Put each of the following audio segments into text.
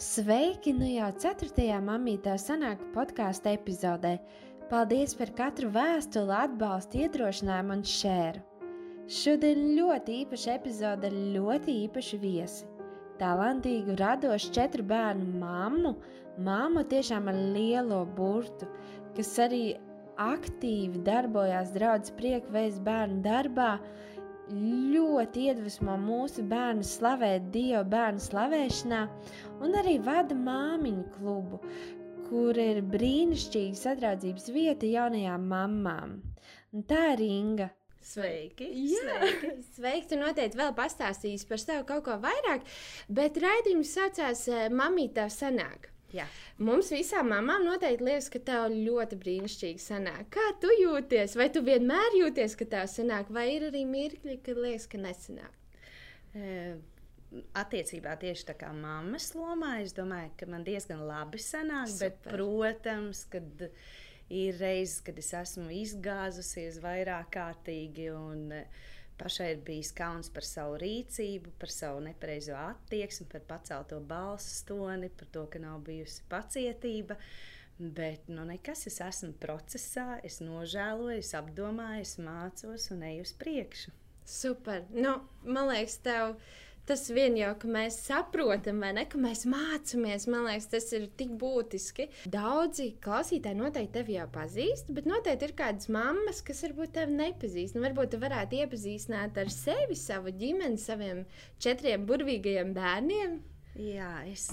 Sveiki! Nu jau 4. mamītā sanāk podkāstu epizodē. Paldies par katru vēstuli, atbalstu, iedrošinājumu un šēru. Šodien ļoti īpaša epizode ar ļoti īpašu viesi. Talantīgu, radošu četru bērnu mammu, mammu tiešām ar lielo burtu, kas arī aktīvi darbojās draudzes priekvēs bērnu darbā, ļoti iedvesmo mūsu bērnu slavēt Dievu bērnu slavēšanā, un arī vada māmiņu klubu, kur ir brīnišķīga sadraudzības vieta jaunajām mamām. Un tā ir Inga. Sveiki! Jā, sveiki! sveiki tu noteikti vēl pastāstīsi par sevi kaut ko vairāk, bet raidījums saucās Mamītā sanāk. Jā. Mums visām mamām noteikti liekas, ka tev ļoti brīnišķīgi sanāk. Kā tu jūties? Vai tu vienmēr jūties, ka tev sanāk, vai ir arī mirkļi, kad liekas, ka nesanāk? Attiecībā tieši tā kā mammas lomā, es domāju, ka man diezgan labi sanāk, Super. bet, protams, kad ir reizes, kad es esmu izgāzusies vairāk kārtīgi un uh, Pašai ir bijis kauns par savu rīcību, par savu nepareizo attieksmi, par pacelto balsu toni, par to, ka nav bijusi pacietība. Bet nu, nekas, es esmu procesā, es nožēloju, es apdomāju, es mācos un eju uz priekšu. Super! Nu, man liekas, tev tas vien jau, ka mēs saprotam, vai ne, ka mēs mācāmies, man liekas, tas ir tik būtiski. Daudzi klausītāji noteikti tevi jau pazīst, bet noteikti ir kādas mammas, kas varbūt tevi nepazīst. Nu, varbūt tu varētu iepazīstināt ar sevi, savu ģimeni, saviem četriem burvīgajiem bērniem. Jā, es.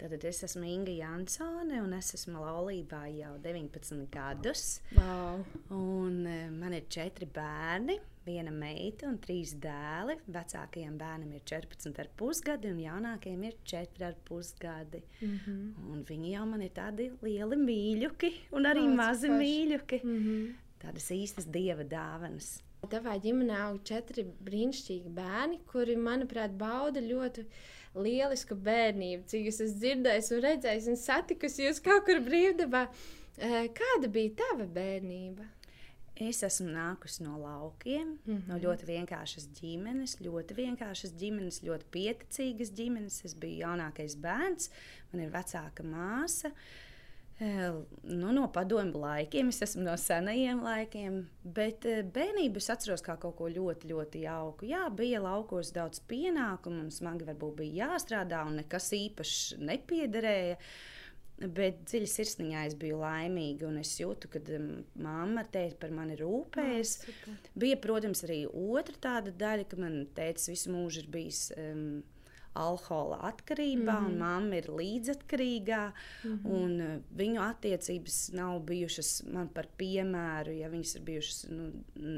Tātad es esmu Inga Jansone, un es esmu laulībā jau 19 gadus. Wow. Un man ir četri bērni viena meita un trīs dēli. Vecākajam bērnam ir 14,5 gadi, un jaunākajam ir 4,5 gadi. Mm -hmm. Viņi jau man ir tādi lieli mīļuki, un arī Lāc, mazi paši. mīļuki. Mm -hmm. Tādas īstas dieva dāvanas. Tavā ģimenē aug četri brīnišķīgi bērni, kuri, manuprāt, bauda ļoti lielisku bērnību. Cik es esmu dzirdējis un redzējis un satikusi jūs kaut kur brīvdabā. Eh, kāda bija tava bērnība? Es esmu nākusi no laukiem, mm -hmm. no ļoti vienkāršas ģimenes, ļoti vienkāršas ģimenes, ļoti pieticīgas ģimenes. Es biju jaunākais bērns, man ir vecāka māsa. Nu, no padomju laikiem, es esmu no senajiem laikiem, bet bērnību es atceros kā kaut ko ļoti, ļoti jauku. Jā, bija laukos daudz pienākumu, un smagi varbūt bija jāstrādā, un nekas īpašs nepiederēja. Bet dziļi sirsniņā es biju laimīga, un es jūtu, ka um, mamma tēti par mani rūpējas. Oh, Bija, protams, arī otra tāda daļa, ka man tētis visu mūžu ir bijis. Um, alkohola atkarībā, mm -hmm. un mhm. mamma ir līdzatkarīgā. Mm -hmm. viņu attiecības nav bijušas man par piemēru, ja viņas ir bijušas nu,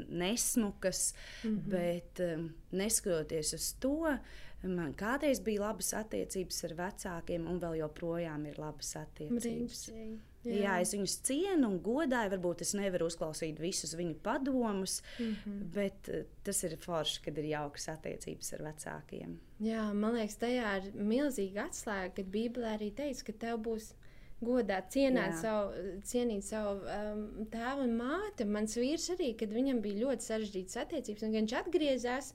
nesmukas, mm -hmm. bet um, neskatoties uz to, Man kādreiz bija labas attiecības ar vecākiem, un vēl joprojām ir labas attiecības. Brīnišķīgi. Jā. Jā, es viņus cienu un godāju. Varbūt es nevaru uzklausīt visus viņu padomus, mm -hmm. bet uh, tas ir forši, kad ir jaukas attiecības ar vecākiem. Jā, man liekas, tajā ir milzīga atslēga, kad Bībelē arī teica, ka tev būs godāt, cienīt savu, cienīt savu um, tēvu un māti. Mans vīrs arī, kad viņam bija ļoti sarežģītas attiecības, un viņš atgriezās.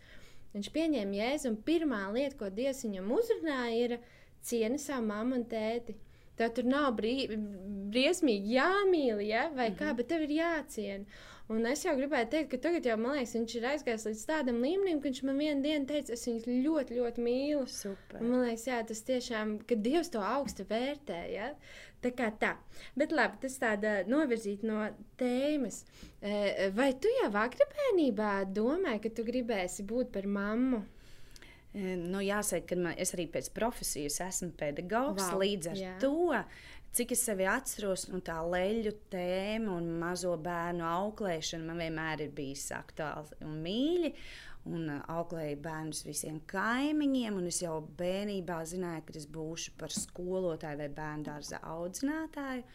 Viņš pieņēma jēzu, un pirmā lieta, ko Dievs viņam uzrunāja, ir cieni savu mammu un tēti. Tev tur nav brī, briesmīgi jāmīl, ja? vai mm -hmm. kā, bet tev ir jāciena. Un es jau gribēju teikt, ka tagad jau, man liekas, viņš ir aizgājis līdz tādam līmenim, ka viņš man vienā dienā teica, es viņu ļoti, ļoti mīlu. Super. Un man liekas, jā, tas tiešām, ka Dievs to augstu vērtē. Ja? Tā kā tā. Bet labi, tas tāda novirzīt no tēmas. Vai tu jau agri bērnībā domāji, ka tu gribēsi būt par mammu? Nu, jāsaka, ka man, es arī pēc profesijas esmu pedagogs. Wow, līdz ar jā. to, cik es sevi atceros, nu, tā leļu tēma un mazo bērnu auklēšana man vienmēr ir bijis aktuāli un mīļi. Un auklēju bērnus visiem kaimiņiem, un es jau bērnībā zināju, ka es būšu par skolotāju vai bērnu dārza audzinātāju.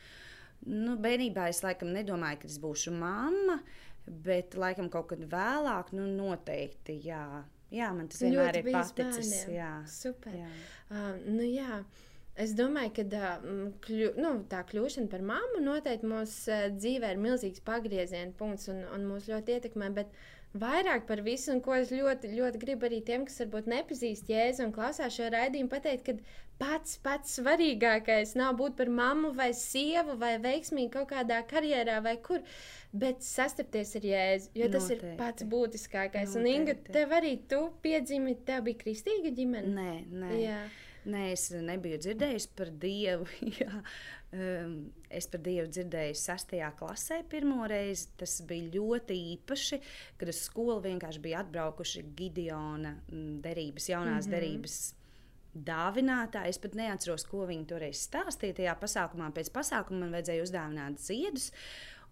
Nu, bērnībā es laikam nedomāju, ka es būšu mamma, bet laikam kaut kad vēlāk, nu, noteikti, jā Jā, man tas vienmēr ir paticis. Jā. Super. Jā. Uh, nu, jā. Es domāju, ka kļu, nu, tā kļūšana par mammu noteikti mūsu dzīvē ir milzīgs pagrieziena punkts un, un mūs ļoti ietekmē. Bet vairāk par visu, un ko es ļoti, ļoti gribu arī tiem, kas varbūt nepazīst Jēzu un klausās šo raidījumu, pateikt, ka pats pats svarīgākais nav būt par mammu vai sievu vai veiksmīgi kaut kādā karjerā vai kur, bet sastapties ar Jēzu, jo tas Noteikti. ir pats būtiskākais. Noteikti. Un Inga, tev arī tu piedzimi, tev bija kristīga ģimene? Nē, nē. Jā. Nē, es nebiju dzirdējis par Dievu. Jā. Um, es par Dievu dzirdēju sastajā klasē pirmo reizi. Tas bija ļoti īpaši, kad uz skolu vienkārši bija atbraukuši Gideona mm, derības, jaunās mm -hmm. derības dāvinātāji. Es pat neatceros, ko viņi toreiz stāstīja tajā pasākumā. Pēc pasākuma man vajadzēja uzdāvināt ziedus.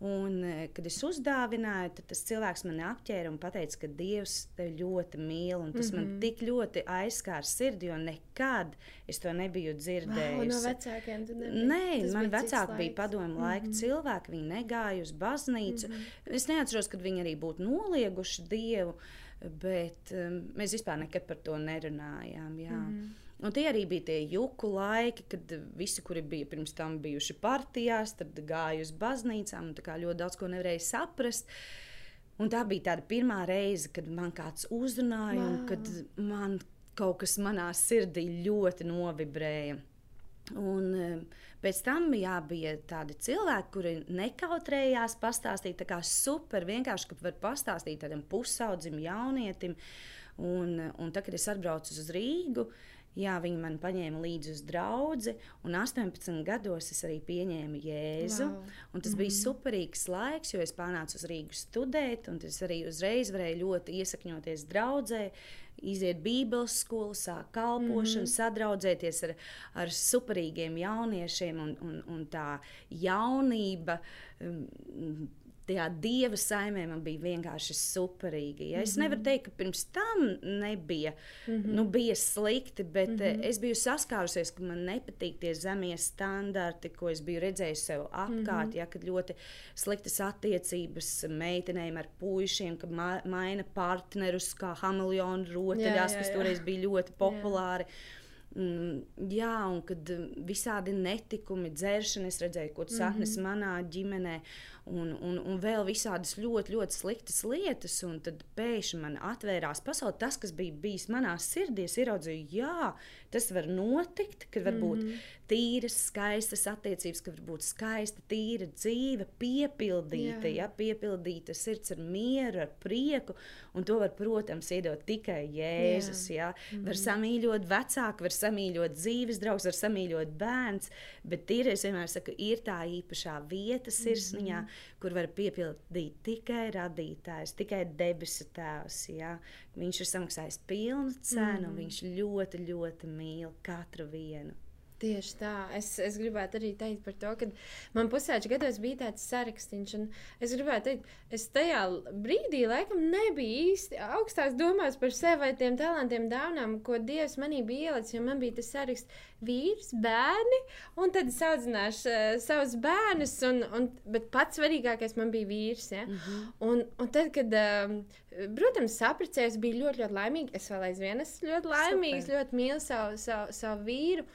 Un, e, kad es uzdāvināju, tad tas cilvēks man apķēra un teica, ka Dievs tevi ļoti mīl. Tas mm -hmm. man mhm. tik ļoti aizskāra sirdi, jo nekad es to nebiju dzirdējis. Wow, no vecākiem Nē, tas man vecāki bija padomu laika mm -hmm. cilvēki. Viņi negāja uz baznīcu. Mm -hmm. Es neatceros, kad viņi arī būtu nolieguši Dievu, bet um, mēs vispār nekad par to nerunājām. Jā. Mm -hmm. Un tie arī bija tie juku laiki, kad visi, kuri bija pirms tam bijuši partijās, tad gāja uz baznīcām un ļoti daudz ko nevarēja saprast. Un tā bija tā pirmā reize, kad man kāds uzrunāja, wow. un kad man kaut kas manā sirdī ļoti novibrēja. Un, eh, pēc tam jā, bija tādi cilvēki, kuri nekautrējās pastāstīt. Tā kā super vienkārši, ka var pastāstīt tādam pusaudzim, jaunietim. Un, un tad, kad es atbraucu uz Rīgu, uh, Jā, viņi man paņēma līdzi uz draugu, un 18 gados es arī pieņēmu Jēzu. Wow. Tas mm bija superīgs laiks, jo es pārnācu uz Rīgas studēt, un es arī uzreiz varēju ļoti iesakņoties draudzē, iziet Bībeles skolu, sākt kalpošanu, mm sadraudzēties ar, ar superīgiem jauniešiem, un, un, un tā jaunība. Um, tajā dieva saimē man bija vienkārši superīgi. Ja? Es mm -hmm. nevaru teikt, ka pirms tam nebija mm -hmm. nu, bija slikti, bet mm -hmm. es biju saskārusies, ka man nepatīk tie zemie standarti, ko es biju redzējis sev apkārt. Mm -hmm. ja? Kad ļoti sliktas attiecības meitenēm ar puišiem, ka ma maina partnerus kā hameleonu rotaļās, kas toreiz bija ļoti populāri. Jā. Mm, jā, un kad visādi netikumi, dzēršana, es redzēju, ko tas mm -hmm. atnes manā ģimenē un, un, un vēl visādas ļoti, ļoti sliktas lietas. Un tad pēkšņi man atvērās pasaule. Tas, kas bija bijis manā sirdī, ieraudzīju, jā, tas var notikt, ka var būt mm -hmm. tīras, skaistas attiecības, ka var būt skaista, tīra dzīve, piepildīta, jā. Ja, piepildīta sirds ar mieru, ar prieku. Un to var, protams, iedot tikai Jēzus. Jā. Ja. Mm -hmm. Var samīļot vecāku, var samīļot dzīves draugus, var samīļot bērns, bet tīrais vienmēr saka, ir tā īpašā vieta sirsniņā. Mm -hmm kur var piepildīt tikai radītājs, tikai debesu tēvs. Ja? Viņš ir samaksājis pilnu cenu, mm. viņš ļoti, ļoti mīl katru vienu. Tieši tā. Es, es gribētu arī teikt par to, ka man pusauģis gados bija tāds sarakstīns, es gribētu teikt, es tajā brīdī laikam nebiju īsti augstās domās par sevi vai tiem talantiem, dāvanām, ko Dievs manī bija ielicis, man bija tas saraksts vīrs, bērni, un tad es audzināšu uh, savus bērnus, un, un, bet pats svarīgākais man bija vīrs. Ja? Mm -hmm. un, un tad, kad, um, protams, saprecējos, bija ļoti, ļoti laimīga. Es vēl aizvien esmu ļoti laimīga, ļoti mīlu savu, savu, savu vīru.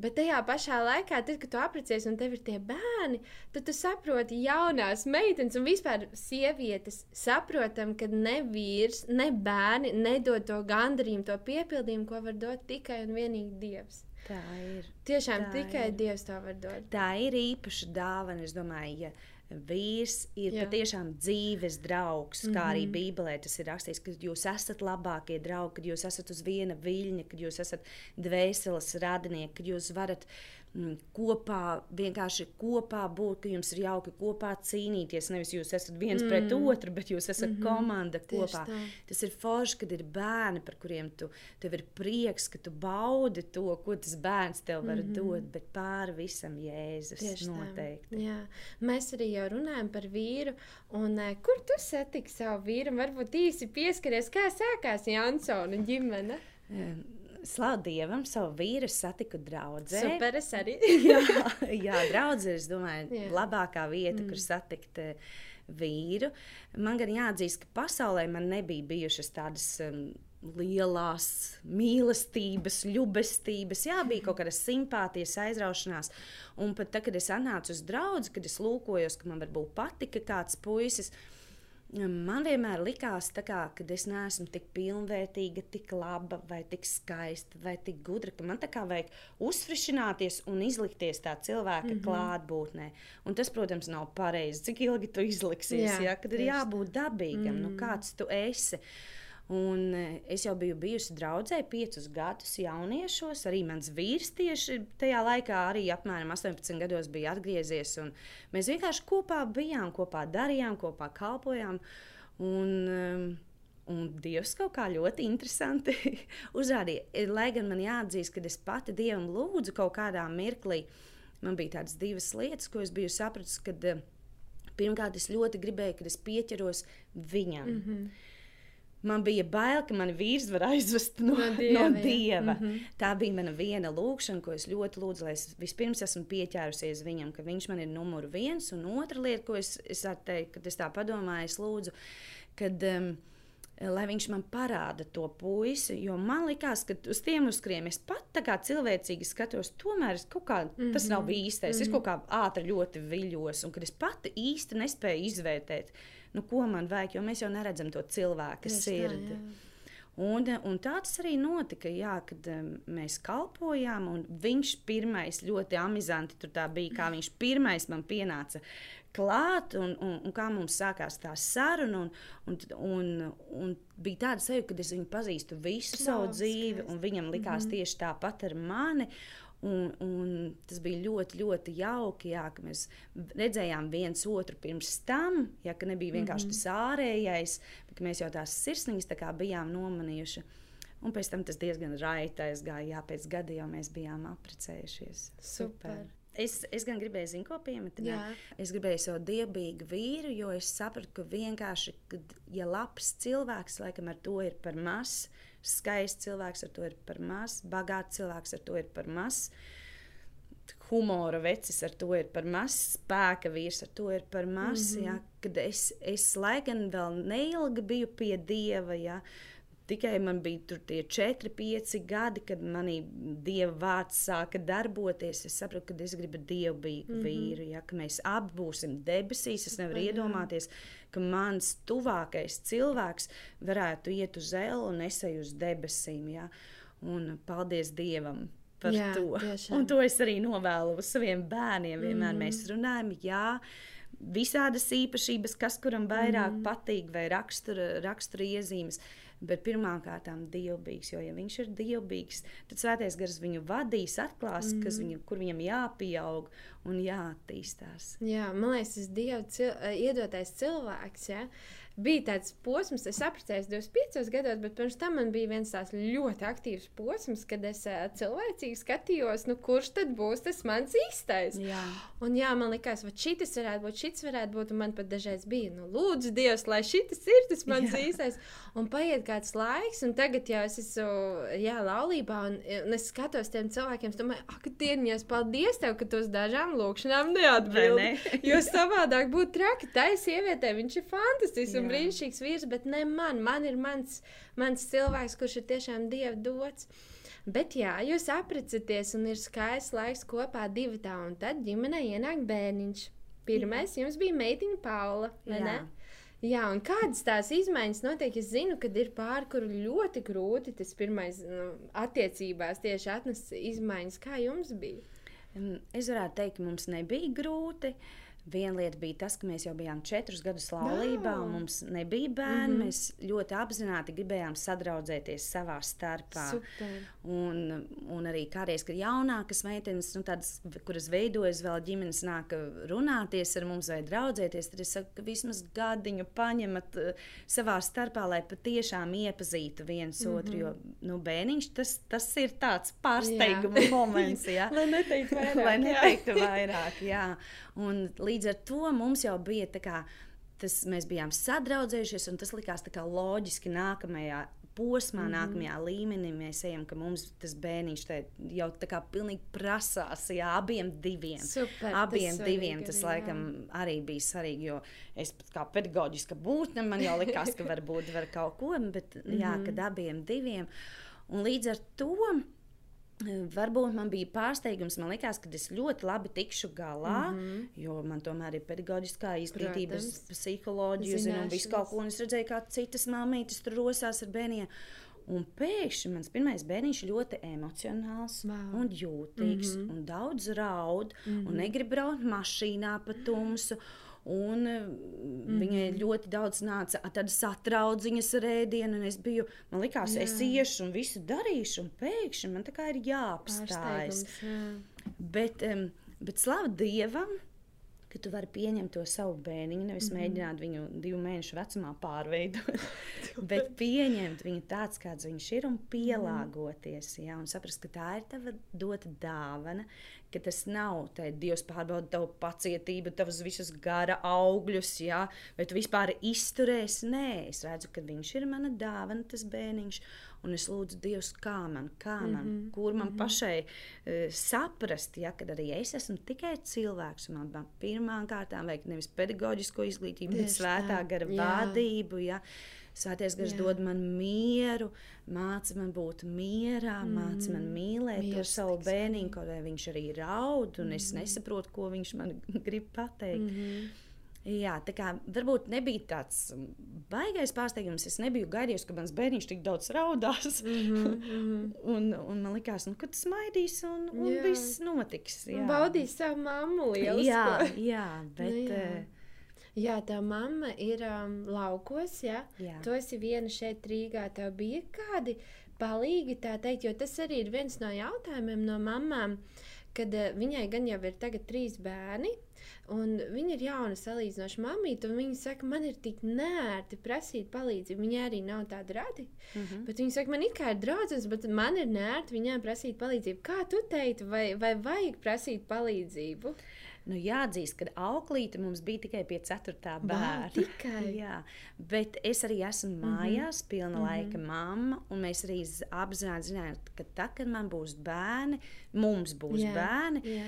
Bet tajā pašā laikā, tad, kad tu apprecējies un tev ir tie bērni, tad tu saproti, jaunās meitenes un vispār sievietes saprotam, ka ne vīrs, ne bērni nedod to gandarījumu, to piepildījumu, ko var dot tikai un vienīgi Dievs. Tā ir. Tiešām tā tikai ir. Dievs to var dot. Tā ir īpaša dāvana. Es domāju, ja vīrs ir Jā. patiešām dzīves draugs. Mm -hmm. Kā arī mhm. Bībelē tas ir rakstīts, ka jūs esat labākie draugi, kad jūs esat uz viena viļņa, kad jūs esat dvēseles radinieki, kad jūs varat uh, kopā, vienkārši kopā būt, ka jums ir jauki kopā cīnīties. Nevis jūs esat viens mm. pret otru, bet jūs esat mm -hmm. komanda kopā. Tas ir forši, kad ir bērni, par kuriem tu tev ir prieks, ka tu baudi to, ko tas bērns tev var mm -hmm. dot, bet pāri visam Jēzus Tieši noteikti. Tā. Jā. Mēs arī jau runājam par vīru, un uh, kur tu satiksi savu vīru? Varbūt īsi pieskaries, kā sākās Jansona ģimene? Um, Slavu Dievam, savu vīru satiku draudzē. Super, es arī. jā, jā draudzē, es domāju, jā. labākā vieta, mm. kur satikt uh, vīru. Man gan jāatzīst, ka pasaulē man nebija bijušas tādas. Um, lielās mīlestības, ļubestības, jā, bija kaut kāda simpātijas, aizraušanās. Un pat tad, kad es atnācu uz draugu, kad es lūkojos, ka man varbūt patika kāds puisis, Man vienmēr likās, kā, ka es neesmu tik pilnvērtīga, tik laba, vai tik skaista, vai tik gudra, ka man tā kā vajag uzfrišināties un izlikties tā cilvēka mm -hmm. klātbūtnē. Un tas, protams, nav pareizi. Cik ilgi tu izliksies, Jā, ja? kad ir jābūt dabīgam, mm -hmm. nu, kāds tu esi. Un e, es jau biju bijusi draudzē piecus gadus jauniešos. Arī mans vīrs tieši tajā laikā, arī apmēram 18 gados, bija atgriezies. Mēs vienkārši kopā bijām, kopā darījām, kopā kalpojām. Un, um, Un Dievs kaut kā ļoti interesanti uzrādīja. Lai gan man jāatzīst, ka es pati Dievam lūdzu kaut kādā mirklī, man bija tādas divas lietas, ko es biju sapratusi. Pirmkārt, es ļoti gribēju, kad es pieķeros viņam. Mm -hmm. Man bija bail, ka mani vīrs var aizvest no, no dieva. No dieva. Mm -hmm. Tā bija mana viena lūkšana, ko es ļoti lūdzu, lai es vispirms esmu pieķērusies viņam, ka viņš man ir numur viens. Un otra lieta, ko es, es teiktu, kad es tā padomāju, es lūdzu, kad um, lai viņš man parāda to puisi. Jo man liekas, ka uz tiem, uz kuriem es pat tā kā cilvēcīgi skatos, tomēr kā, mm -hmm. tas nav mhm. īstais. Mm -hmm. Es mhm. kaut kā ātri ļoti viļos, un kad es pati īsti nespēju izvērtēt, nu, ko man vajag, jo mēs jau neredzam to cilvēka sirdi. Un, un tā tas arī notika, jā, kad um, mēs kalpojām. Viņš pirmais ļoti amizanti bija, kā viņš pirmais man pienāca klāt, un, un, un kā mums sākās tā saruna. Un, un, un, un bija tāda sajūta, ka es viņu pazīstu visu Klaus, savu dzīvi, un viņam likās mm -hmm. tieši tāpat ar mani. Un, un tas bija ļoti, ļoti jauki, jā, ka mēs redzējām viens otru pirms tam, ja nebija vienkārši mm -hmm. tas ārējais, bet mēs jau tās sirsniņas tā bijām nomanījuši. Un pēc tam tas diezgan raiti aizgāja. Jā, pēc gada jau mēs bijām apprecējušies. Super. Super. Es, es gan gribēju, zinu, ko pieminēt. Es gribēju savu dievbijīgu vīru, jo es sapratu, ka vienkārši, kad, ja labs cilvēks, laikam ar to ir par maz, skaists cilvēks ar to ir par maz, bagāts cilvēks ar to ir par maz. Humora vecis ar to ir par maz, spēka vīrs ar to ir par maz. Mm -hmm. ja, kad es, es lai gan vēl neilgi biju pie dieva, ja, Tikai man bija tie 4, 5 gadi, kad manī dieva vārds sāka darboties. Es sapratu, ka es gribu dievbijīgu mm -hmm. vīru, ja, ka mēs abi būsim debesīs. Es nevaru iedomāties, ka mans tuvākais cilvēks varētu iet uz zelu un nesēju uz debesīm. Ja. Un paldies Dievam! Par jā, to. Tiešām. Un to es arī novēlu saviem bērniem. Vienmēr mm mēs runājam, jā, visādas īpašības, kas kuram vairāk mm. patīk, vai rakstura, rakstura iezīmes bet pirmkārt dievbijīgs. Jo, ja viņš ir dievbijīgs, tad svētais gars viņu vadīs, atklās, mm. viņu, kur viņam jāpieaug un jāattīstās. Jā, man liekas, tas Dieva cil iedotais cilvēks. Ja? Bija tāds posms, es apprecējos 25 gados, bet pirms tam man bija viens tāds ļoti aktīvs posms, kad es uh, cilvēcīgi skatījos, nu, kurš tad būs tas mans īstais. Jā. Un jā, man liekas, vai šis varētu būt, šis varētu būt, un man pat dažreiz bija, nu, lūdzu, Dievs, lai šis ir tas mans jā. īstais. Un paiet kāds laiks, un tagad jau es esmu, jā, laulībā, un, un es skatos tiem cilvēkiem, domāju, ak, dieniņos, paldies tev, ka tu uz dažām lūkšanām neatbildi. Ne? jo savādāk būtu traki, tai sievietē, viņš ir fantastisks brīnišķīgs vīrs, bet ne man. Man ir mans, mans cilvēks, kurš ir tiešām dieva dots. Bet, jā, jūs apprecēties un ir skaists laiks kopā divi tā, un tad ģimenē ienāk bērniņš. Pirmais jā. jums bija meitiņa Paula, vai jā. ne? Jā, un kādas tās izmaiņas notiek? Es zinu, ka ir pāri, kur ļoti grūti tas pirmais nu, attiecībās tieši atnest izmaiņas. Kā jums bija? Es varētu teikt, ka mums nebija grūti. Uh, Viena lieta bija tas, ka mēs jau bijām četrus gadus laulībā, un mums nebija bērni. Mm -hmm. Mēs ļoti apzināti gribējām sadraudzēties savā starpā. Super. Un, un arī kādreiz, kad jaunākas meitenes, nu, tādas, kuras veidojas vēl ģimenes, nāk runāties ar mums vai draudzēties, tad es saku, ka vismaz gadiņu paņemat uh, savā starpā, lai patiešām iepazītu viens mm -hmm. otru. Jo nu, bērniņš tas, tas ir tāds pārsteiguma moments. Ja? lai neteiktu vairāk. lai neteiktu vairāk jā. Un līdz ar to mums jau bija tā kā. Tas, mēs bijām sadraudzējušies, un tas likās loģiski nākamajā posmā, mm -hmm. nākamajā līmenī mēs ejam, ka mums tas bērniņš jau tā kā pilnīgi prasās, jā, abiem diviem. Super, abiem tas diviem tas, arī, laikam, jā. arī bija svarīgi, jo es kā pedagoģiska būtne, man jau likās, ka varbūt var kaut ko, bet jā, mm -hmm. kad abiem diviem. Un līdz ar to Varbūt man bija pārsteigums, man liekas, ka es ļoti labi tikšu galā, mm Mhm. -hmm. jo man tomēr ir pedagoģiskā izglītība, psiholoģija, un visu kaut ko. Es redzēju, kā citas māmītes tur rosās ar bērniem. Un pēkšņi mans pirmais bērniņš ļoti emocionāls Vau. un jūtīgs, mm -hmm. un daudz raud, mm -hmm. un negrib braukt mašīnā pa tumsu. Un mm -hmm. viņai ļoti daudz nāca tādas satrauciņas rēdienu, un es biju, man liekas, Jā. es iešu un visu darīšu, un pēkšņi man tā kā ir jāapstājas. Jā. Bet, um, bet slavu Dievam, ka tu vari pieņemt to savu bērniņu, nevis mm -hmm. mēģināt viņu divu mēnešu vecumā pārveidot, bet pieņemt viņu tāds, kāds viņš ir un pielāgoties. Jā, un saprast, ka tā ir tava dota dāvana, ka tas nav tā, Dievs pārbauda tavu pacietību, tavus visus gara augļus, jā, vai tu vispār izturēsi. Nē, es redzu, ka viņš ir mana dāvana, tas bērniņš. Un es lūdzu Dievu, kā man, kā man, mm -hmm. kur man mm -hmm. pašai uh, saprast, ja, ka arī es esmu tikai cilvēks. un Man, man pirmām kārtām vajag nevis pedagoģisko izglītību, bet svētā tā, gara vadību. Ja. Svētais gars dod man mieru, māca man būt mierā, mm, māca man mīlēt to miers savu bērniņu, kaut arī viņš arī raud, un mm. es nesaprotu, ko viņš man grib pateikt. Mm. -hmm. Jā, tā kā varbūt nebija tāds baisais pārsteigums. Es nebiju gaidījis, ka mans bērniņš tik daudz raudās. Mm -hmm. un, un man likās, nu, ka tas maidīs un, un Jā. viss notiks. Jā, Baudīja savu mammu lielu. jā, jā, bet. Nu, jā. Jā, tā mamma ir um, laukos, jā. Jā. Tu esi viena šeit Rīgā. Tev bija kādi palīgi, tā teikt, jo tas arī ir viens no jautājumiem no mamām, kad uh, viņai gan jau ir tagad trīs bērni. Un viņa ir jauna salīdzinoša mamīte, un viņa saka, man ir tik nērti prasīt palīdzību. Viņa arī nav tāda radi. Mm. -hmm. Bet viņa saka, man ir kā ir draugs, bet man ir nērti viņai prasīt palīdzību. Kā tu teiktu, vai, vai vajag prasīt palīdzību? Nu, jāatzīst, ka auklīte mums bija tikai pie 4. bērna. tikai? Jā, bet es arī esmu mājās, pilna mm -hmm. laika mamma. Un mēs arī apzināti zinājām, ka tad, kad man būs bērni, mums būs Jā, bērni. jā.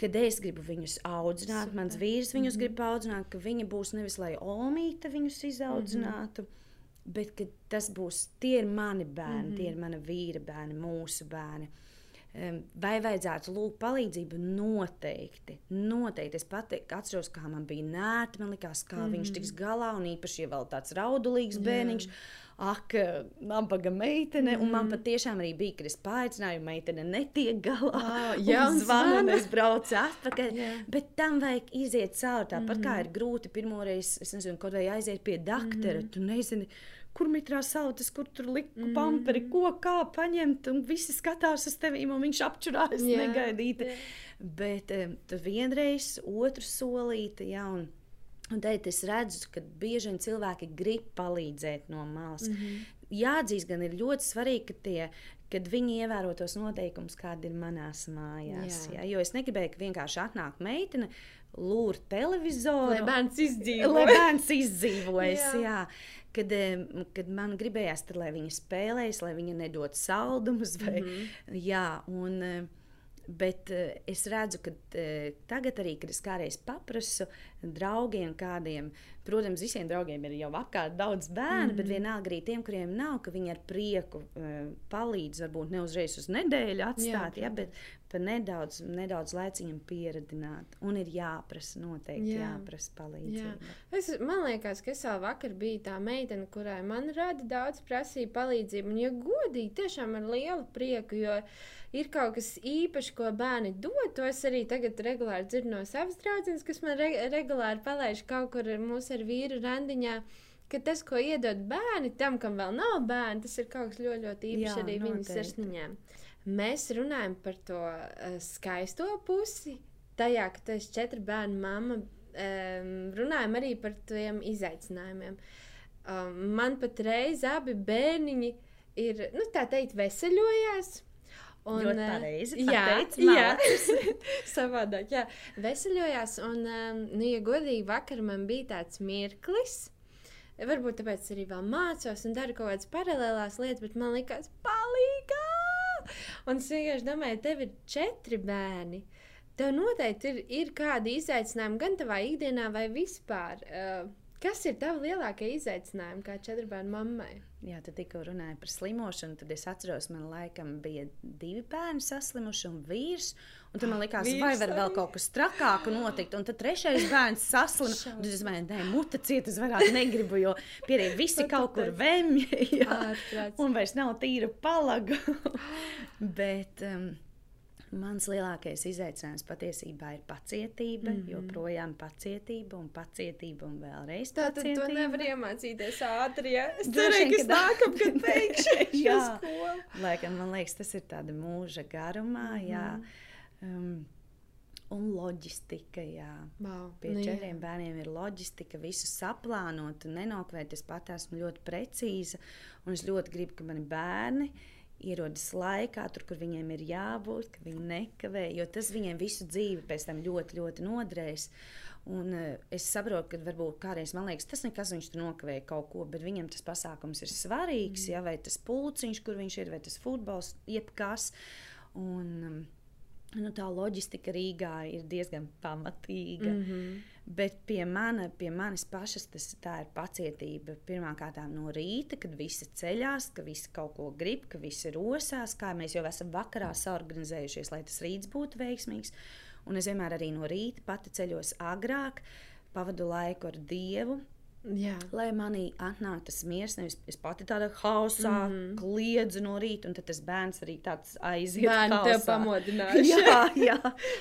Kad es gribu viņus audzināt, Super. mans vīrs viņus mm -hmm. grib audzināt, ka viņi būs nevis lai Olmīte viņus izaudzinātu, mm -hmm. bet tas būs tie ir mani bērni, mm -hmm. tie ir mana vīra bērni, mūsu bērni. Em, Vai vajadzētu lūgt palīdzību? Noteikti. Noteikti. Es pat atceros, kā man bija nērti. Man liekas, kā mm -hmm. viņš tiks galā. Un īpaši, ja vēl tāds raudulīgs bērniņš. Ak, nabaga meitene. Mm -hmm. Un man patiešām arī bija, kad es paaicināju, meitene netiek galā. Un jā, un zvanu, es braucu atpakaļ. Jā. Bet tam vajag iziet cauri. Tāpat mm -hmm. kā ir grūti pirmoreiz, es nezinu, kaut vai aiziet pie doktora. Mm -hmm. Tu nezini, kur mitrā sautas, kur tur likt mm pamperi, ko kā paņemt. Un visi skatās uz tevi, un viņš apčurājas Jā, negaidīti. jā. Bet tad vienreiz, otru solīti, jā, un, un teikt, es redzu, ka bieži vien cilvēki grib palīdzēt no malas. Mm -hmm. Jāatzīst, gan ir ļoti svarīgi, ka tie. Kad viņi ievēro tos noteikumus, kādi ir manās mājās. Jā. Jā. Jo es negribēju, ka vienkārši atnāk meitene, lūr televizoru. Lai bērns izdzīvo. Lai bērns izdzīvojas. Jā. jā. Kad, kad man gribējās, tad, lai viņa spēlēs, lai viņa nedod saldumus. Vai, mm. -hmm. Jā, un, bet eh, es redzu, ka eh, tagad arī, kad es kādreiz paprasu draugiem, kādiem, protams, visiem draugiem ir jau apkārt daudz bērnu, mm -hmm. bet vienalga arī tiem, kuriem nav, ka viņi ar prieku eh, palīdz, varbūt ne uzreiz uz nedēļu atstāt, jā, jā, bet pa nedaudz, nedaudz laiciņam pieredzināt. Un ir jāprasa, noteikti Jā. jāprasa palīdzība. Jā. Es, man liekas, ka es vēl vakar biju tā meitene, kurai man rada daudz prasīja palīdzību. Un, ja godīgi, tiešām ar lielu prieku, jo ir kaut kas īpašs, ko bērni dod. To es arī tagad regulāri dzirdu no savas draudzenes, kas man re regulāri palaiž kaut kur mūsu ar vīru randiņā. Ka tas, ko iedod bērni, tam, kam vēl nav bērni, tas ir kaut kas ļoti, ļoti īpašs Jā, arī viņu sirsniņām. Mēs runājam par to uh, skaisto pusi, tajā, ka tu esi četru bērnu mamma. Um, runājam arī par tiem izaicinājumiem. Um, man pat reiz abi bērniņi ir, nu, tā teikt, veseļojās. Un, Ļoti eh, pareizi Jā, jā. savādāk. Jā, veseļojās. Un, um, nu, ja godīgi, vakar man bija tāds mirklis. Varbūt tāpēc arī vēl mācos un daru kaut kādas paralēlās lietas, bet man liekas, palīgā! Un es vienkārši domāju, tev ir četri bērni. Tev noteikti ir, ir kādi izaicinājumi gan tavā ikdienā, vai vispār. Uh, Kas ir tava lielākie izaicinājumi kā četru bērnu mammai? Jā, tu tikko runāji par slimošanu. Tad es atceros, man laikam bija divi bērni saslimuši un vīrs. Un tad man likās, Vīrs vai var vēl kaut kas trakāks notikt. Un tad trešais bērns saslima. Un tad es domāju, nē, mute ciet, es vairāk negribu, jo pierīgi visi kaut kur vemj. Un vairs nav tīra palaga. Bet um, mans lielākais izaicinājums patiesībā ir pacietība. Mm -hmm. Joprojām pacietība un pacietība un vēlreiz Tā tad to nevar iemācīties ātri. Ja? Es vien, ka es ka da- nākamgad beigšu šo Jā. skolu. Lai gan man liekas, tas ir tāda mūža garumā, mm -hmm. jā. Um, un loģistika, jā. Wow. Pie nu, nu, jā. četriem bērniem ir loģistika, visu saplānot, nenokavēt. Es pat esmu ļoti precīza, un es ļoti gribu, ka mani bērni ierodas laikā, tur, kur viņiem ir jābūt, ka viņi nekavē, jo tas viņiem visu dzīvi pēc tam ļoti, ļoti nodrēs. Un, uh, es saprotu, ka varbūt kādreiz man liekas, tas nekas viņš tur nokavēja kaut ko, bet viņam tas pasākums ir svarīgs. Mm. Ja, vai tas pulciņš, kur viņš ir, vai tas futbols, jebkas. Un, um, nu, tā loģistika Rīgā ir diezgan pamatīga. Mm -hmm. Bet pie, mana, pie manis pašas tas ir pacietība. Pirmkārt, no rīta, kad visi ceļās, ka visi kaut ko grib, ka visi rosās, kā mēs jau esam vakarā saorganizējušies, lai tas rīts būtu veiksmīgs. Un es vienmēr arī no rīta pati ceļos agrāk, pavadu laiku ar Dievu, Jā. lai manī atnāk tas miers. Nevis es pati tādā hausā mm. -hmm. kliedzu no rīta, un tad tas bērns arī tāds aiziet. Bērni tev hausā. pamodinājuši. Jā, jā.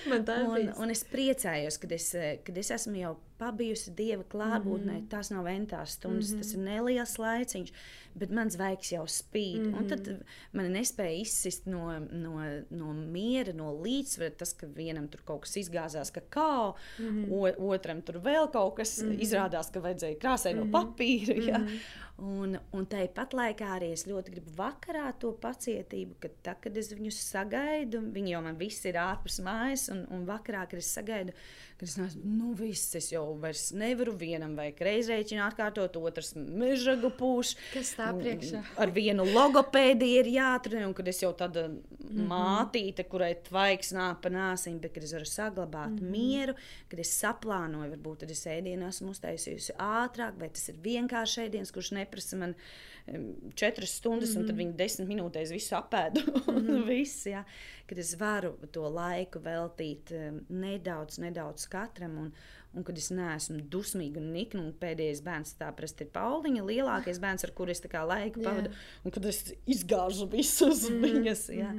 Man tā ir Un, un es priecājos, kad es, eh, kad es esmu jau pabijusi Dieva klātbūtnē. Mm Mhm. -hmm. Tas nav ventās stundas, mm -hmm. tas ir neliels laiciņš, bet mans zvaigznes jau spīd. Mm -hmm. Un tad Mhm. man nespēja izsist no, no, no miera, no līdzsvara. Tas, ka vienam tur kaut kas izgāzās, ka kā, mm Mhm. -hmm. otram tur vēl kaut kas mm -hmm. izrādās, ka vajadzēja krāsēt no papīra. Mm -hmm. Un, un tāpat laikā arī es ļoti gribu vakarā to pacietību, ka tā, kad es viņus sagaidu, viņi jau man visi ir ārpus mājas, un, un vakarā, kad es sagaidu, kad es neesmu, nu viss, es jau vairs nevaru vienam vai reizēķinu atkārtot, otrs mežagu pūš. Kas tā priekšā? Ar vienu logopēdiju ir jāatrunā, un kad es jau tāda mm Mhm. -hmm. mātīte, kurai tvaiks nāk pa nāsīm, bet kad es varu saglabāt mm. -hmm. mieru, kad es saplānoju, varbūt tad es ēdienu esmu uztaisījusi ātrāk, vai tas ir vienkārši ēdiens, kurš neprasa man četras stundas, mm -hmm. un tad Mhm. viņi desmit minūtēs visu apēdu. Mm -hmm. viss, jā. Kad es varu to laiku veltīt nedaudz, nedaudz katram. Un, Un kad es neesmu dusmīga un nikna, un pēdējais bērns tā parasti ir Pauliņa, lielākais bērns, ar kuru es laiku pavadu, un kad es izgāžu visus mm -hmm. viņas. Jā.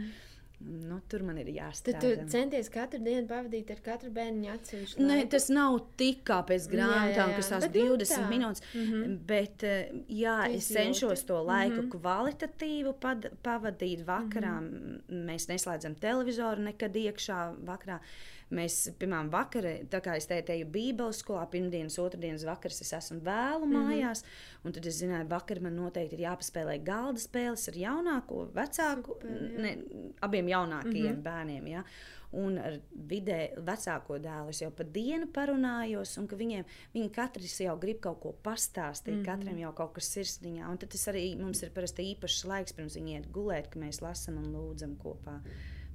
Nu, tur man ir Tad jāstrādā. tu centies katru dienu pavadīt ar katru bērnu atsevišķu. Nē, tas nav tik kā pēc grāmatām, kas tās Bet nu 20 tā. minūtes. Mhm. Bet, eh, jā, es izjūti. cenšos to laiku Mhm. kvalitatīvu pad, pavadīt vakarā. Mm -hmm. Mēs neslēdzam televizoru nekad iekšā vakarā. Mēs, piemēram, vakarā, tā kā es teicu, eju Bībeles skolā, pirmdienas, otrdienas vakaras es esmu vēlu Mhm. mājās. Un tad es zināju, vakar man noteikti ir jāpaspēlē galda spēles ar jaunāko, vecāku, Super, jā. ne, abiem jaunākajiem Mhm. bērniem. Ja? Un ar vidē vecāko dēlu jau pa dienu parunājos, un ka viņiem viņi katrs jau grib kaut ko pastāstīt, mm -hmm. katram jau kaut kas sirsniņā. Un tad tas arī mums ir īpašs laiks pirms viņi iet gulēt, ka mēs lasām un lūdzam kopā.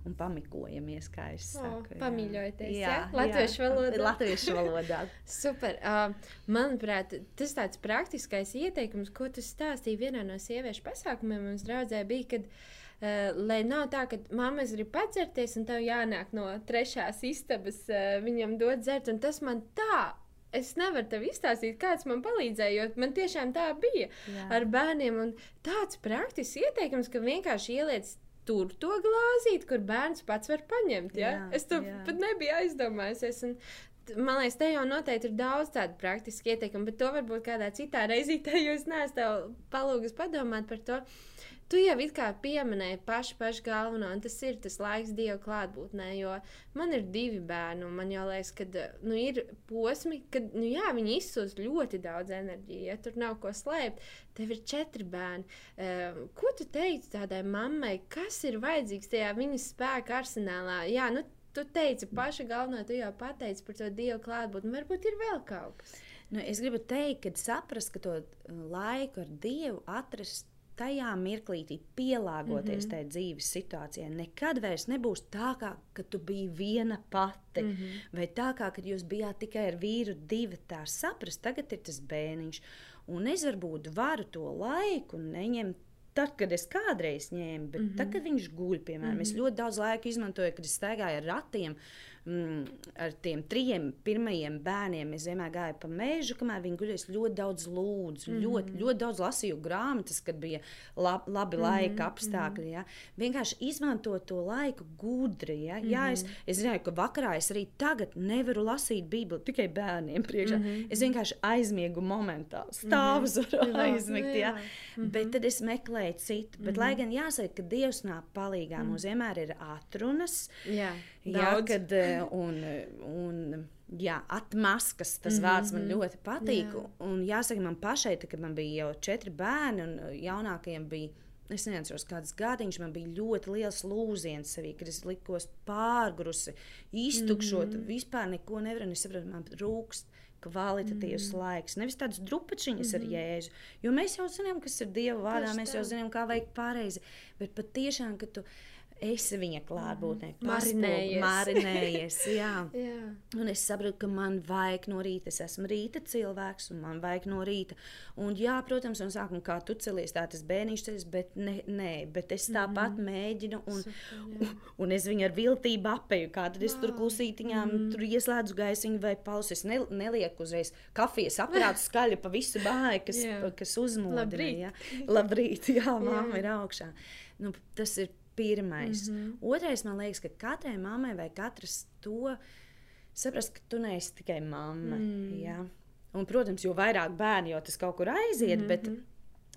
Un pamikojamies, kā es O, saku. jā. pamīļojaties, jā, ja? Latviešu valodā. Latviešu valodā. Super. Uh, manuprāt, tas tāds praktiskais ieteikums, ko tu stāstīji vienā no sieviešu pasākumiem mums draudzē, bija, kad, uh, lai nav tā, ka mammas grib padzerties un tev jānāk no trešās istabas uh, viņam dot dzert, un tas man tā. Es nevaru tev izstāstīt, kāds man palīdzēja, jo man tiešām tā bija Jā. ar bērniem. Un tāds praktisks ieteikums, ka vienkārši ieliec tur to glāzīt, kur bērns pats var paņemt. Ja? Jā, es to jā. pat nebiju aizdomājusies. Un, Man liekas, te jau noteikti ir daudz tādu praktisku ieteikumu, bet to varbūt kādā citā reizītē, jo es neesmu tev palūgus padomāt par to. Tu jau it kā pieminēji pašu, pašu galveno, un tas ir tas laiks Dieva klātbūtnē, jo man ir divi bērni, un man jau liekas, ka nu, ir posmi, kad nu, jā, viņi izsūs ļoti daudz enerģijas, ja tur nav ko slēpt. Tev ir četri bērni. Uh, ko tu teici tādai mammai, kas ir vajadzīgs tajā viņas spēka arsenālā? Jā, nu, tu teici pašu galveno, tu jau pateici par to Dieva klātbūtni, varbūt ir vēl kaut kas. Nu, es gribu teikt, ka saprast, ka to uh, laiku ar Dievu atrast tajā mirklītī pielāgoties mm -hmm. tai dzīves situācijai. Nekad vairs nebūs tā, kā, ka tu biji viena pati, mm -hmm. vai tā, kā, kad jūs bijāt tikai ar vīru, divi. Tā saprast, tagad ir tas bērniņš. Un es varbūt varu to laiku neņemt tad, kad es kādreiz ņēmu, bet mm -hmm. tad, kad viņš guļ, piemēram, mm -hmm. es mhm. ļoti daudz laika izmantoju, kad es staigāju ar ratiem mm, ar tiem trim pirmajiem bērniem es vienmēr gāju pa mežu, kamēr viņi guļēja. Es ļoti daudz lūdzu, mm -hmm. ļoti, ļoti daudz lasīju grāmatas, kad bija lab, labi laika mm -hmm. apstākļi. Ja. Vienkārši izmantot to laiku gudri. Ja. Mm -hmm. Jā, es, mhm. es zināju, ka vakarā es arī tagad nevaru lasīt Bībeli tikai bērniem priekšā. Mm -hmm. Es vienkārši aizmiegu momentā, stāvu mm -hmm. aizmigt. Ja. Mm -hmm. Bet tad es meklēju citu. Bet, mm -hmm. lai gan jāsaka, ka Dievs nāk palīdzīgā, mm -hmm. mums vienmēr ir atrunas. Jā. Jā, kad, eh, un, un, jā, atmaskas, tas mm -hmm. vārds man mhm. ļoti patīk. Jā. Un jāsaka, man pašai, tad, kad man bija jau četri bērni, un jaunākajiem bija. Es neatceros, kādas gadiņas man bija ļoti liels lūziens sevī, kad es likos pārgrusi, iztukšot, mm -hmm. vispār neko nevaru. Es saprotu, man rūkst kvalitatīvs mm. laiks. Nevis tādas drupačiņas mm -hmm. ar mhm. jēzu. Jo mēs jau zinām, kas ir Dieva vārdā, mēs jau zinām, kā veikt pareizi. Bet patiešām, ka tu esi viņa klātbūtnē, mm. marinējies. marinējies jā. jā. Un es saprotu, ka man vajag no rīta, es esmu rīta cilvēks, un man vajag no rīta. Un, jā, protams, no sākuma kā tu celies, tā tas bērniņš ceļš, bet ne, nē, bet es tāpat mm -hmm. mēģinu, un, Super, un, un es viņu ar viltību apēju, kā tad es wow. tur klusītiņām, mm -hmm. tur ieslēdzu gaisiņu vai pausu, es ne, nelieku uzreiz kafijas aparātu skaļi pa visu bāju, kas, kas uzmodina. Labrīt. Jā, Labrīt, jā, māma ir augšā. Nu, tas ir pirmais. Mm -hmm. Otrais, man liekas, ka katrai mammai vai katrs to saprast, ka tu neesi tikai mamma. Mm. Ja? Un, protams, jo vairāk bērnu, jo tas kaut kur aiziet, mm -hmm. bet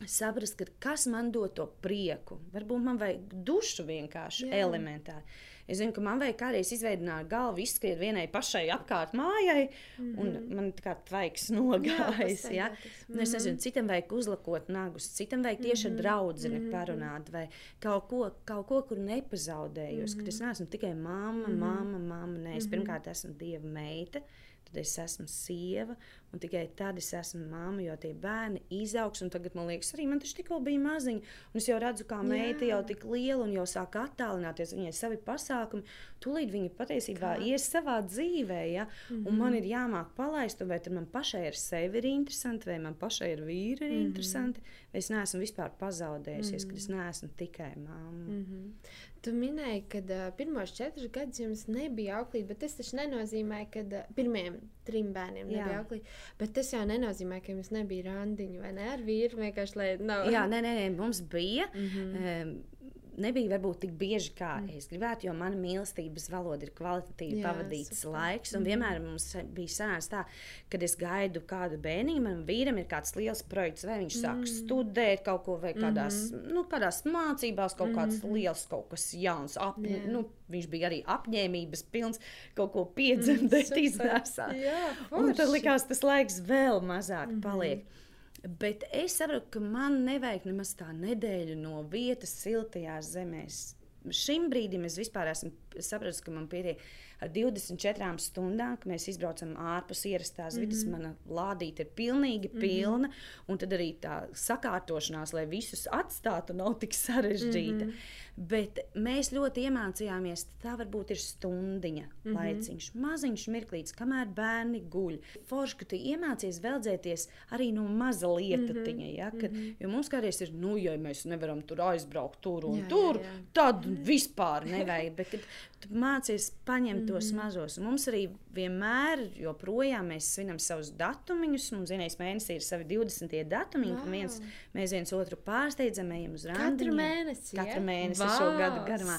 saprast, ka kas man dod to prieku. Varbūt man vajag dušu vienkārši Jā. elementāri. Es zinu, ka man vajag kādreiz izveidot galvu, izskriet vienai pašai apkārt mājai, mm -hmm. un mhm. man tā kā tvaiks nogājis. Jā, ja? mm -hmm. Es nezinu, citam vajag uzlakot nagus, citam vajag tieši mm -hmm. ar draugu mm -hmm. parunāt, vai kaut ko, kaut ko kur nepazaudējos. Mm -hmm. Es neesmu tikai mamma, mm -hmm. mamma, mamma. Nē, es mm -hmm. pirmkārt esmu dieva meita, tad es esmu sieva, Un tikai tad es esmu mamma, jo tie bērni izaugs. Tagad man liekas, arī man tas tikko bija maziņi. Un es jau redzu, kā meita jau tik liela un jau sāk attālināties. Viņai ir savi pasākumi. Tūlīt viņa patiesībā kā? ies savā dzīvē. Ja? Mm -hmm. Un man mhm. ir jāmāk palaist, vai man pašai ar sevi ir interesanti, vai man pašai ar vīru ir mm -hmm. interesanti. Vai es neesmu vispār pazaudējusies, mm -hmm. ka es neesmu tikai mamma. Mm -hmm. Tu minēji, ka uh, pirmos četrus gadus jums nebija auklīte, bet tas taču nenozīmē, ka uh, pirmiem trim bērniem nebija auklīte. Bet tas jau nenozīmē, ka jums nebija randiņu vai ne ar vīru. Vienkārši lai nav. Jā, nē, nē, nē mums bija. Mm -hmm. um, nebija varbūt tik bieži, kā mm. es gribētu, jo mana mīlestības valoda ir kvalitatīvi Jā, pavadīts super. laiks. Un mm. vienmēr mums bija sanācis tā, kad es gaidu kādu bērniņu, manam vīram ir kāds liels projekts, vai viņš sāk mm. studēt kaut ko, vai kādās, mm nu, kādās mācībās kaut kāds mm -hmm. liels, kaut kas jauns. Ap, yeah. nu, viņš bija arī apņēmības pilns, kaut ko piedzemdēt, mm, iznēsāt. Un tad likās, tas laiks vēl mazāk mm -hmm. paliek. Bet es saprotu, ka man nevajag nemaz tā nedēļa no vietas siltajās zemēs. Šim brīdim es vispār esmu sapratis, ka man pietiek ar 24 stundām, kad mēs izbraucam ārpus ierastās mm -hmm. vidas. Mana lādīte ir pilnīgi mhm. pilna, mm -hmm. un tad arī tā sakārtošanās, lai visus atstātu, nav tik sarežģīta. Mm -hmm. Bet mēs ļoti iemācījāmies, tā varbūt ir stundiņa mm -hmm. laiciņš, maziņš mirklītis, kamēr bērni guļ. Forši, ka tu iemācies veldzēties arī no maza lietatiņa. Mm -hmm. ja, kad, mm -hmm. Jo mums kādreiz ir, nu, ja mēs nevaram tur aizbraukt tur un jā, tur, jā, jā. tad vispār nevajag. Bet, tu mācies paņemt mm -hmm. tos mazos, un mums arī vienmēr, joprojām mēs svinam savus datumiņus. Mums vienreiz mēnesī ir savi 20. datumiņi, wow. viens, mēs viens otru pārsteidzam, ejam uz rāmatu. Katru mēnesi. Katru mēnesi wow, šo gadu garumā.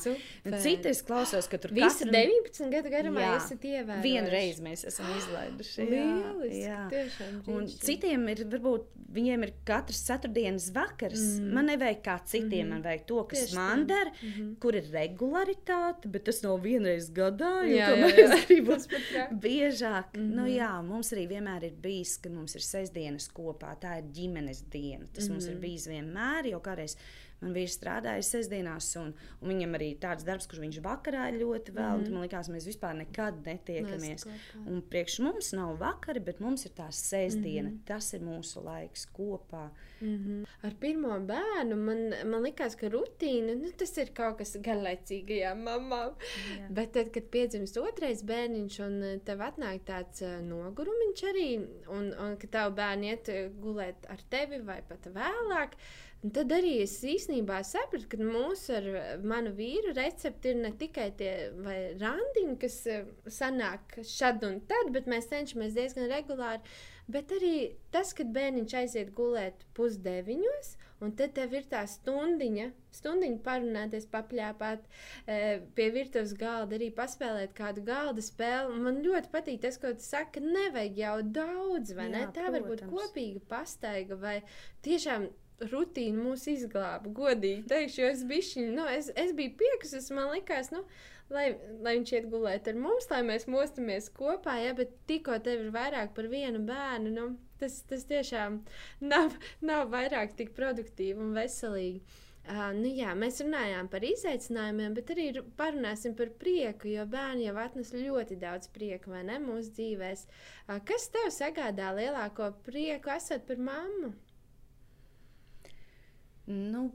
Citu es klausos, ka tur visu katru... 19 gadu garumā jā, esat ievērojuši. Vienu reizi mēs esam izlaiduši. Lieliski, jā. Tiešām, un citiem ir, varbūt, viņiem ir katrs ceturtdienas vakars. Mm. Man nevajag kā citiem, mm man vajag to, kas Tieši man der, mm -hmm. kur ir regularitāte, bet tas nav vienreiz gadā, jo jā, jā, jā. mēs gribam biežāk. Mm -hmm. nu, jā, mums arī vienmēr ir bijis, ka mums ir sestdienas kopā, tā ir ģimenes diena. Tas mm -hmm. mums ir mhm. bijis vienmēr, jo kādreiz Man vīrs strādāja sestdienās, un, un viņam arī tāds darbs, kurš viņš vakarā ļoti vēl. Mm -hmm. Man liekas, mēs vispār nekad netiekamies. Un priekš mums nav vakari, bet mums ir tā sestdiena. Mm -hmm. Tas ir mūsu laiks kopā. Mm -hmm. Ar pirmo bērnu man, man likās, ka rutīna nu, tas ir kaut kas garlaicīgajām mamām. Yeah. Bet tad, kad piedzimst otrais bērniņš un tev atnāk tāds uh, nogurumiņš arī, un, un ka tavu bērnu iet gulēt ar tevi vai pat vēlāk. Un tad arī es īstenībā sapratu, ka mūsu ar manu vīru recepti ir ne tikai tie randiņi, kas eh, sanāk šad un tad, bet mēs cenšamies diezgan regulāri. Bet arī tas, kad bērniņš aiziet gulēt pusdeviņos, un tad tev ir tā stundiņa, stundiņa parunāties, papļāpāt e, pie virtuves galda, arī paspēlēt kādu galda spēli. Man ļoti patīk tas, ko tu saki, ka nevajag jau daudz, vai Jā, ne? Tā protams. var būt kopīga pastaiga vai tiešām rutīna mūs izglāba. Godīgi teikšu, jo es, bišķiņ, nu, es, es biju piekusis, man likās, nu, lai, lai viņš iet gulēt ar mums, lai mēs mostamies kopā, ja, bet tikko tev ir vairāk par vienu bērnu, nu, tas, tas tiešām nav, nav vairāk tik produktīvi un veselīgi. Uh, nu jā, mēs runājām par izaicinājumiem, bet arī parunāsim par prieku, jo bērni jau atnes ļoti daudz prieka ne, mūsu dzīvēm. Uh, kas tev sagādā lielāko prieku, esot par mammu? Nu,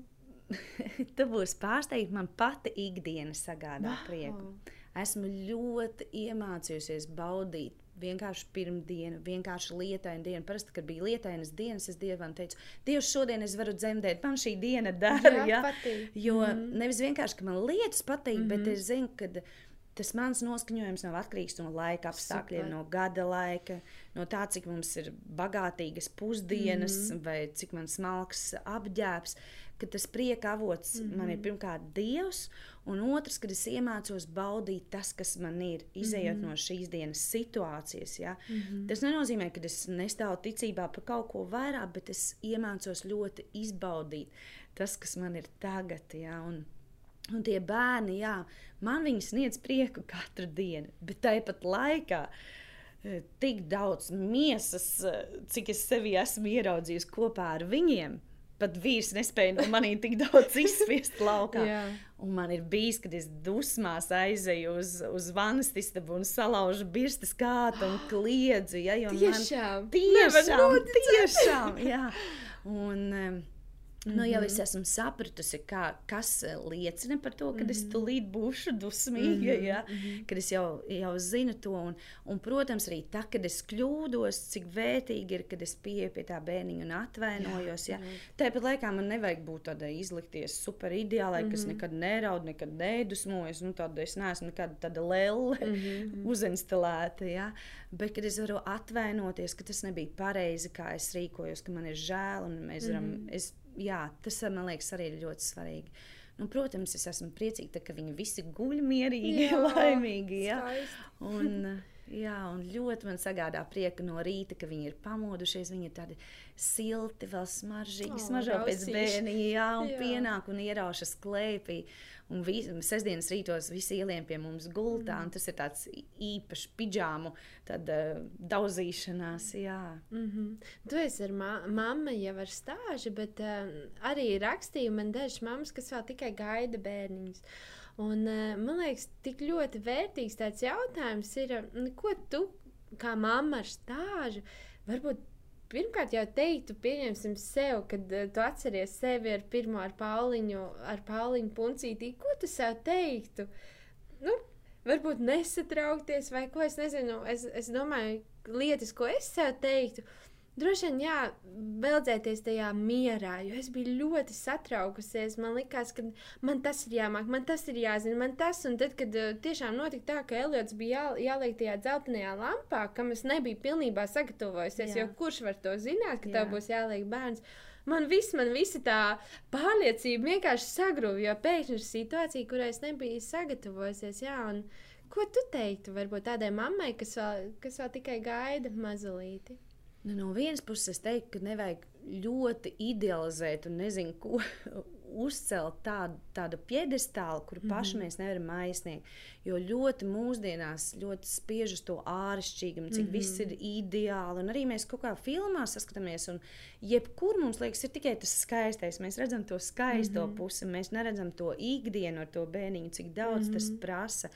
tu būsi pārsteigts, man pati ikdiena sagādā wow. prieku. Esmu ļoti iemācījusies baudīt vienkārši pirmdienu, vienkārši lietainu dienu. Parasti, kad bija lietainas dienas, es Dievam teicu, Dievs, šodien es varu dzemdēt, man šī diena dara. Jā, ja? Jo mm -hmm. nevis vienkārši, ka man lietas patīk, mm -hmm. bet mhm. es zinu, ka tas mans noskaņojums nav atkarīgs no laika apstākļiem, Super. no gada laika, no tā, cik mums ir bagātīgas pusdienas mm -hmm. vai cik man smalks apģērbs. Tas prieka avots mm -hmm. man ir pirmkārt Dievs, un otrs, kad es iemācos baudīt tas, kas man ir, izējot mm -hmm. no šīs dienas situācijas. Ja? Mm -hmm. Tas nenozīmē, ka es nestāvu ticībā par kaut ko vairāk, bet es iemācos ļoti izbaudīt tas, kas man ir tagad. Ja? Un, Un tie bērni, jā, man viņi sniedz prieku katru dienu, bet tāpat laikā e, tik daudz miesas, e, cik es sevi esmu ieraudzījusi kopā ar viņiem. Pat vīrs nespēja no maniem tik daudz izspiest laukā. un man ir bijis, kad es dusmās aizēju uz, uz vannas istabu un salaužu birstas kātu un kliedzu. Ja, tiešām, man, tiešām, tiešām, jā. Un, um, Mm -hmm. Nu, jau es mhm. esmu sapratusi, kā, kas eh, liecina par to, ka mm -hmm. es mhm. tulīt būšu dusmīga, mm -hmm. ja? kad es jau, jau zinu to. Un, un, protams, arī tā, kad es kļūdos, cik vērtīgi ir, kad es pieeju pie tā bērniņa un atvainojos. Ja? Tāpat laikā man nevajag būt tādai izlikties super ideālai, mm -hmm. kas mhm. nekad neraud, nekad nedusmojas. Nu, tāda es neesmu nekad tāda lēle mm -hmm. uzinstalēta. Ja? Bet, kad es varu atvainoties, ka tas nebija pareizi, kā es rīkojos, ka man ir žēl un mēs varam. Mm -hmm. es, jā, tas man liekas arī ļoti svarīgi. Nu, protams, es esmu priecīga, ka viņi visi guļ mierīgi, jā, laimīgi. Jā. Un, jā, un ļoti man sagādā prieku no rīta, ka viņi ir pamodušies. Viņi ir tādi silti, vēl smaržīgi, oh, smaržo pēc bērniņa, jā, un jā. pienāk un ieraušas klēpī. Un vis, sestdienas rītos visi ielien pie mums gultā, mm. tas ir tāds īpašs pidžāmu tad, uh, daudzīšanās. Jā. Mm -hmm. Tu esi ar ma mammu jau ar stāžu, bet uh, arī rakstīja man dažas mammas, kas vēl tikai gaida bērniņus. Un, uh, man liekas, tik ļoti vērtīgs tāds jautājums ir, uh, ko tu kā mamma ar stāžu varbūt pirmkārt jau teiktu, pieņemsim sev, kad uh, tu atceries sevi ar pirmo ar Pauliņu, ar Pauliņu puncītī, ko tu sev teiktu? Nu, varbūt nesatraukties vai ko es nezinu. Es, es domāju, lietas, ko es sev teiktu. Droši vien, jā, beldzēties tajā mierā, jo es biju ļoti satraukusies. Man liekas, ka man tas ir jāmāk, man tas ir jāzina, man tas. Un tad, kad uh, tiešām notika tā, ka Eliots bija jā, jāliek tajā dzeltenajā lampā, kam es nebiju pilnībā sagatavojusies, jā. jo kurš var to zināt, ka jā. tev būs jāliek bērns. Man viss, man visa tā pārliecība vienkārši sagrūva, jo pēkšņi ir situācija, kurai es nebiju sagatavojusies. Jā, un, ko tu teiktu varbūt tādai mammai, kas vēl, kas vēl tikai gaida mazulīti? Nu, no vienas puses, es teiktu, ka nevajag ļoti idealizēt un nezinu, ko uzcelt tādu, tādu piedestālu, kuru paši mm -hmm. mēs nevaram aizsniegt. Jo ļoti mūsdienās ļoti spiež uz to āršķirīgumu, cik mm -hmm. viss ir ideāli. Un arī mēs kaut kā filmā saskatāmies, un jebkur mums liekas, ir tikai tas skaistais. Mēs redzam to skaisto mm -hmm. pusi, mēs neredzam to ikdienu ar to bērniņu, cik daudz mm -hmm. tas mhm. prasa.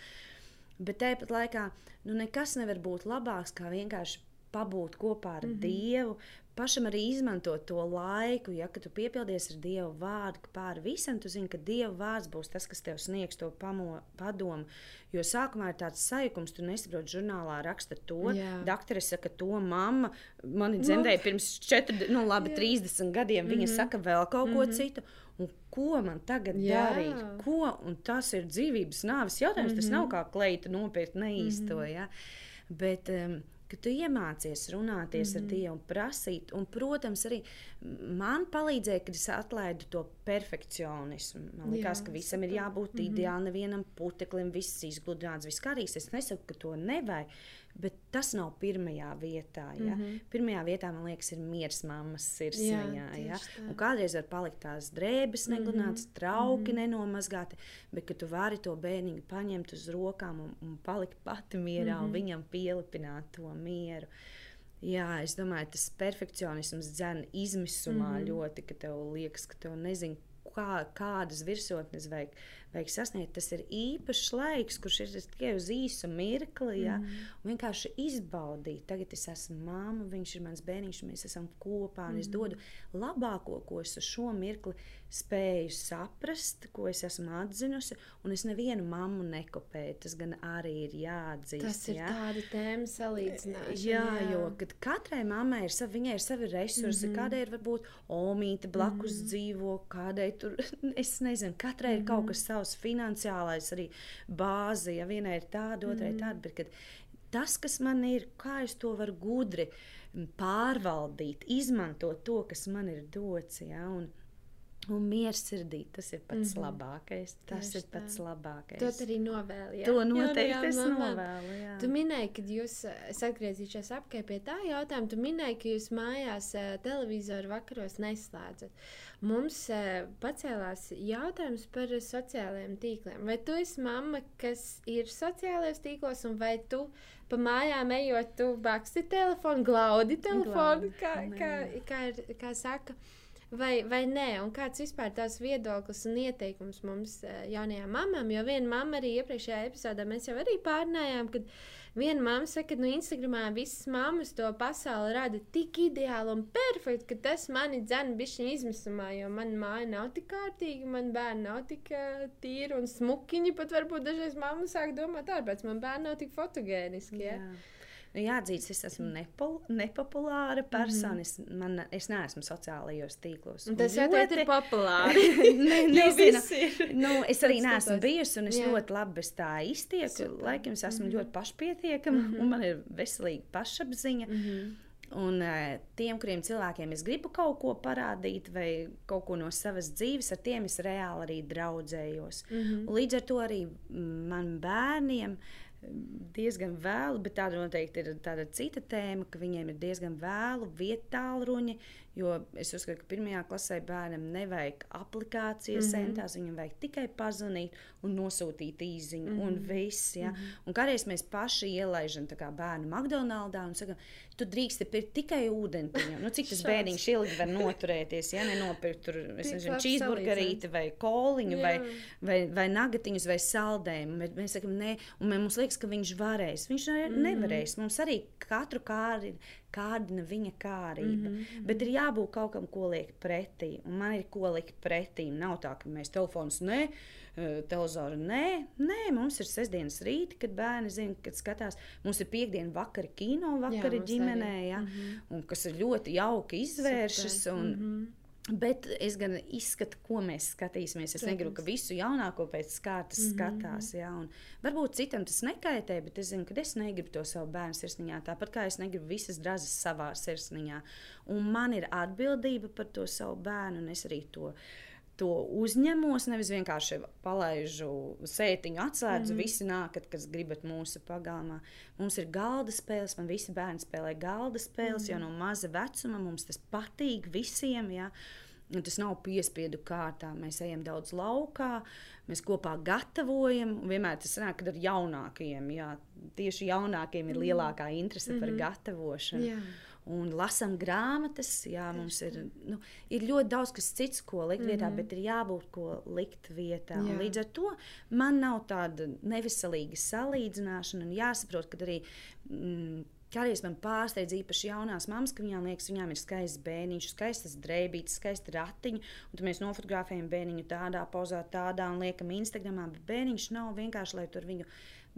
Bet tāpat laikā nu, nekas nevar būt labāks kā vienkārši pabūt kopā ar mm -hmm. Dievu, pašam arī izmantot to laiku, ja tu piepildies ar Dieva vārdu pāri visam, tu zini, ka Dieva vārds būs tas, kas tev sniegs to pamo, padomu. Jo sākumā ir tāds sajukums, tu nesaproti, žurnālā raksta to. Daktere saka, to mamma mani dzemdēja no. pirms 4, nu, labi, 30 gadiem. Viņa mm -hmm. saka vēl kaut ko mm -hmm. citu. Un ko man tagad Jā. darīt? Ko? Un tas ir dzīvības nāves jautājums. Mm -hmm. Tas nav kā kleita nopirkt neīsto. Mm -hmm. ja? Bet, um, ka tu iemācies runāties mm -hmm. ar. Dievu un prasīt. Un, protams, arī man palīdzēja, kad es atlaidu to perfekcionismu. Man liekas, ka visam super. ir jābūt mm -hmm. ideāli, nevienam puteklim, viss izgludināts, viss kārīgs. Es nesaku, ka to nevajag. Bet tas nav pirmajā vietā. Ja? Mm -hmm. Pirmajā vietā, man liekas, ir miers mammas sirsniņā. Ja? Un kādreiz var palikt tās drēbes, negludinātas, mm -hmm. trauki mm -hmm. nenomazgāti, bet tu vari to bērniņu paņemt uz rokām un, un palikt pati mierā mm -hmm. un viņam pielipināt to mieru. Jā, es domāju, tas perfekcionisms dzēna izmisumā mm -hmm. ļoti, ka tev liekas, ka tev nezinu, kā, kādas virsotnes vajag vajag sasniegt. Tas ir īpašs laiks, kurš ir tikai uz īsu mirkli. Ja? Mm. Un vienkārši izbaudīt. Tagad es esmu māma, viņš ir mans bērniņš, mēs esam kopā. Mm. Es dodu labāko, ko es uz šo mirkli spēju saprast, ko es esmu atzinusi. Un es nevienu mammu nekopēju. Tas gan arī ir jāatzīst. Tas ir ja? tāda tēma salīdzināšana. Jā, jā. jo katrai mammai ir savi, viņai ir savi resursi. Mm -hmm. Kādai ir varbūt omīte blakus mm -hmm. dzīvo, kādai tur, es nezinu, katrai ir mm -hmm. kaut kas savs savs finansiālais arī bāze. Ja vienai ir tāda, otrai mm. tāda. Bet, tas, kas man ir, kā es to varu gudri pārvaldīt, izmantot to, kas man ir dots. Ja, un, Un mieres sirdī tas ir pats mm -hmm. labākais. Tas Tieši ir pats tā. labākais. To arī novēlu. To noteikti jā, es novēlu. Jā. Tu minēji, ka jūs, es atgriezīšos apkārt pie tā jautājuma, tu minēji, ka jūs mājās televizoru vakaros neslēdzat. Mums pacēlās jautājums par sociālajiem tīkliem. Vai tu esi mamma, kas ir sociālajos tīklos, un vai tu pa mājām ejot, tu baksti telefonu, glaudi telefonu, kā, kā, kā, kā, kā saka? Vai, vai nē, un kāds vispār tās viedoklis un ieteikums mums eh, jaunajām mamām. Jo viena mamma arī iepriekšējā epizodē mēs jau arī pārnājām, kad viena mamma saka, ka nu, Instagramā visas mammas to pasauli rada tik ideāli un perfekti, ka tas mani dzēna bišķiņu izmisumā, jo man māja nav tik kārtīga, man bērni nav tik uh, tīri un smukiņi, pat varbūt dažreiz mamma sāk domāt, ārpēc man bērni nav tik fotogēniski. Ja? Jā. Nu, jāatzīst, es esmu nepol, nepopulāra persona. Mm es, man, es neesmu sociālajos tīklos. Tas jau ļoti... ir populāri. ne, nezinu, nu, es arī neesmu bijusi, un es Jā. ļoti labi bez tā iztieku. Laikam es esmu mm -hmm. ļoti pašpietiekama, mm -hmm. un man ir veselīga pašapziņa. Mm -hmm. Un uh, tiem, kuriem cilvēkiem es gribu kaut ko parādīt, vai kaut ko no savas dzīves, ar tiem es reāli arī draudzējos. Mm -hmm. Līdz ar to arī man bērniem uh, diezgan vēlu, bet tāda noteikti ir tāda cita tēma, ka viņiem ir diezgan vēlu vietālu ruņi, jo es uzskatu, ka pirmajā klasē bērnam nevajag aplikācijas mm -hmm. centās, viņam vajag tikai pazvanīt un nosūtīt īziņu mm -hmm. un viss. Ja? Mm -hmm. Un kādreiz mēs paši ielaižam bērnu McDonald's un sakam, tu drīksti pirkt tikai ūdeni. Nu, cik tas bērniņš ilgi var noturēties, ja nenopirkt tur, cheeseburgerīti vai koliņu Jā. vai, vai, vai nagatiņus vai saldējumu. Bet mēs sakam, nē, un mums liekas, ka viņš varēs. Viņš ne, mm. nevarēs. Mums arī katru kāri kārdina viņa kārība. Mm -hmm. Bet ir jābūt kaut kam, ko liekt pretī. Un man ir ko likt pretī. Nav tā, ka mēs telefonus ne. Televizoru nē, nē, mums ir sestdienas rīta, kad bērni zina, kad skatās. Mums ir piekdiena vakara kino, vakara jā, ģimenē, ja, mm -hmm. un, kas ir ļoti jauki izvēršas. Un, mm -hmm. Bet es gan izskatu, ko mēs skatīsimies. Es Protams. negribu, ka visu jaunāko pēc kārtas mm -hmm. skatās. Ja, varbūt citam tas nekaitē, bet es zinu, ka es negribu to savu bērnu sirsniņā. Tāpat kā es negribu visas drazas savā sirsniņā. Un man ir atbildība par to savu bērnu, un es arī to to uzņemos. Nevis vienkārši palaidu sētiņu, atslēdzu, mm -hmm. visi nākat, kas gribat mūsu pagalmā. Mums ir galda spēles, man visi bērni spēlē galda spēles mm -hmm. jau no maza vecuma. Mums tas patīk visiem. Ja? Un tas nav piespiedu kārtā. Mēs ejam daudz laukā, mēs kopā gatavojam. Vienmēr tas nāk ar jaunākajiem. Jā, tieši jaunākajiem ir lielākā interese mm -hmm. par mhm. gatavošanu. Jā un lasām grāmatas. Jā, mums ir, nu, ir ļoti daudz kas cits, ko likt vietā, mm -hmm. bet ir jābūt ko likt vietā. Līdz ar to man nav tāda neviselīga salīdzināšana, un jāsaprot, ka arī. Mm, Kādreiz man pārsteidz īpaši jaunās mammas, ka viņām liekas, viņām ir skaists bērniņš, skaists drēbītis, skaists ratiņš. Un tad mēs nofotografējam bērniņu tādā pozā, tādā un liekam Instagramā. Bet bērniņš nav vienkārši, lai tur viņu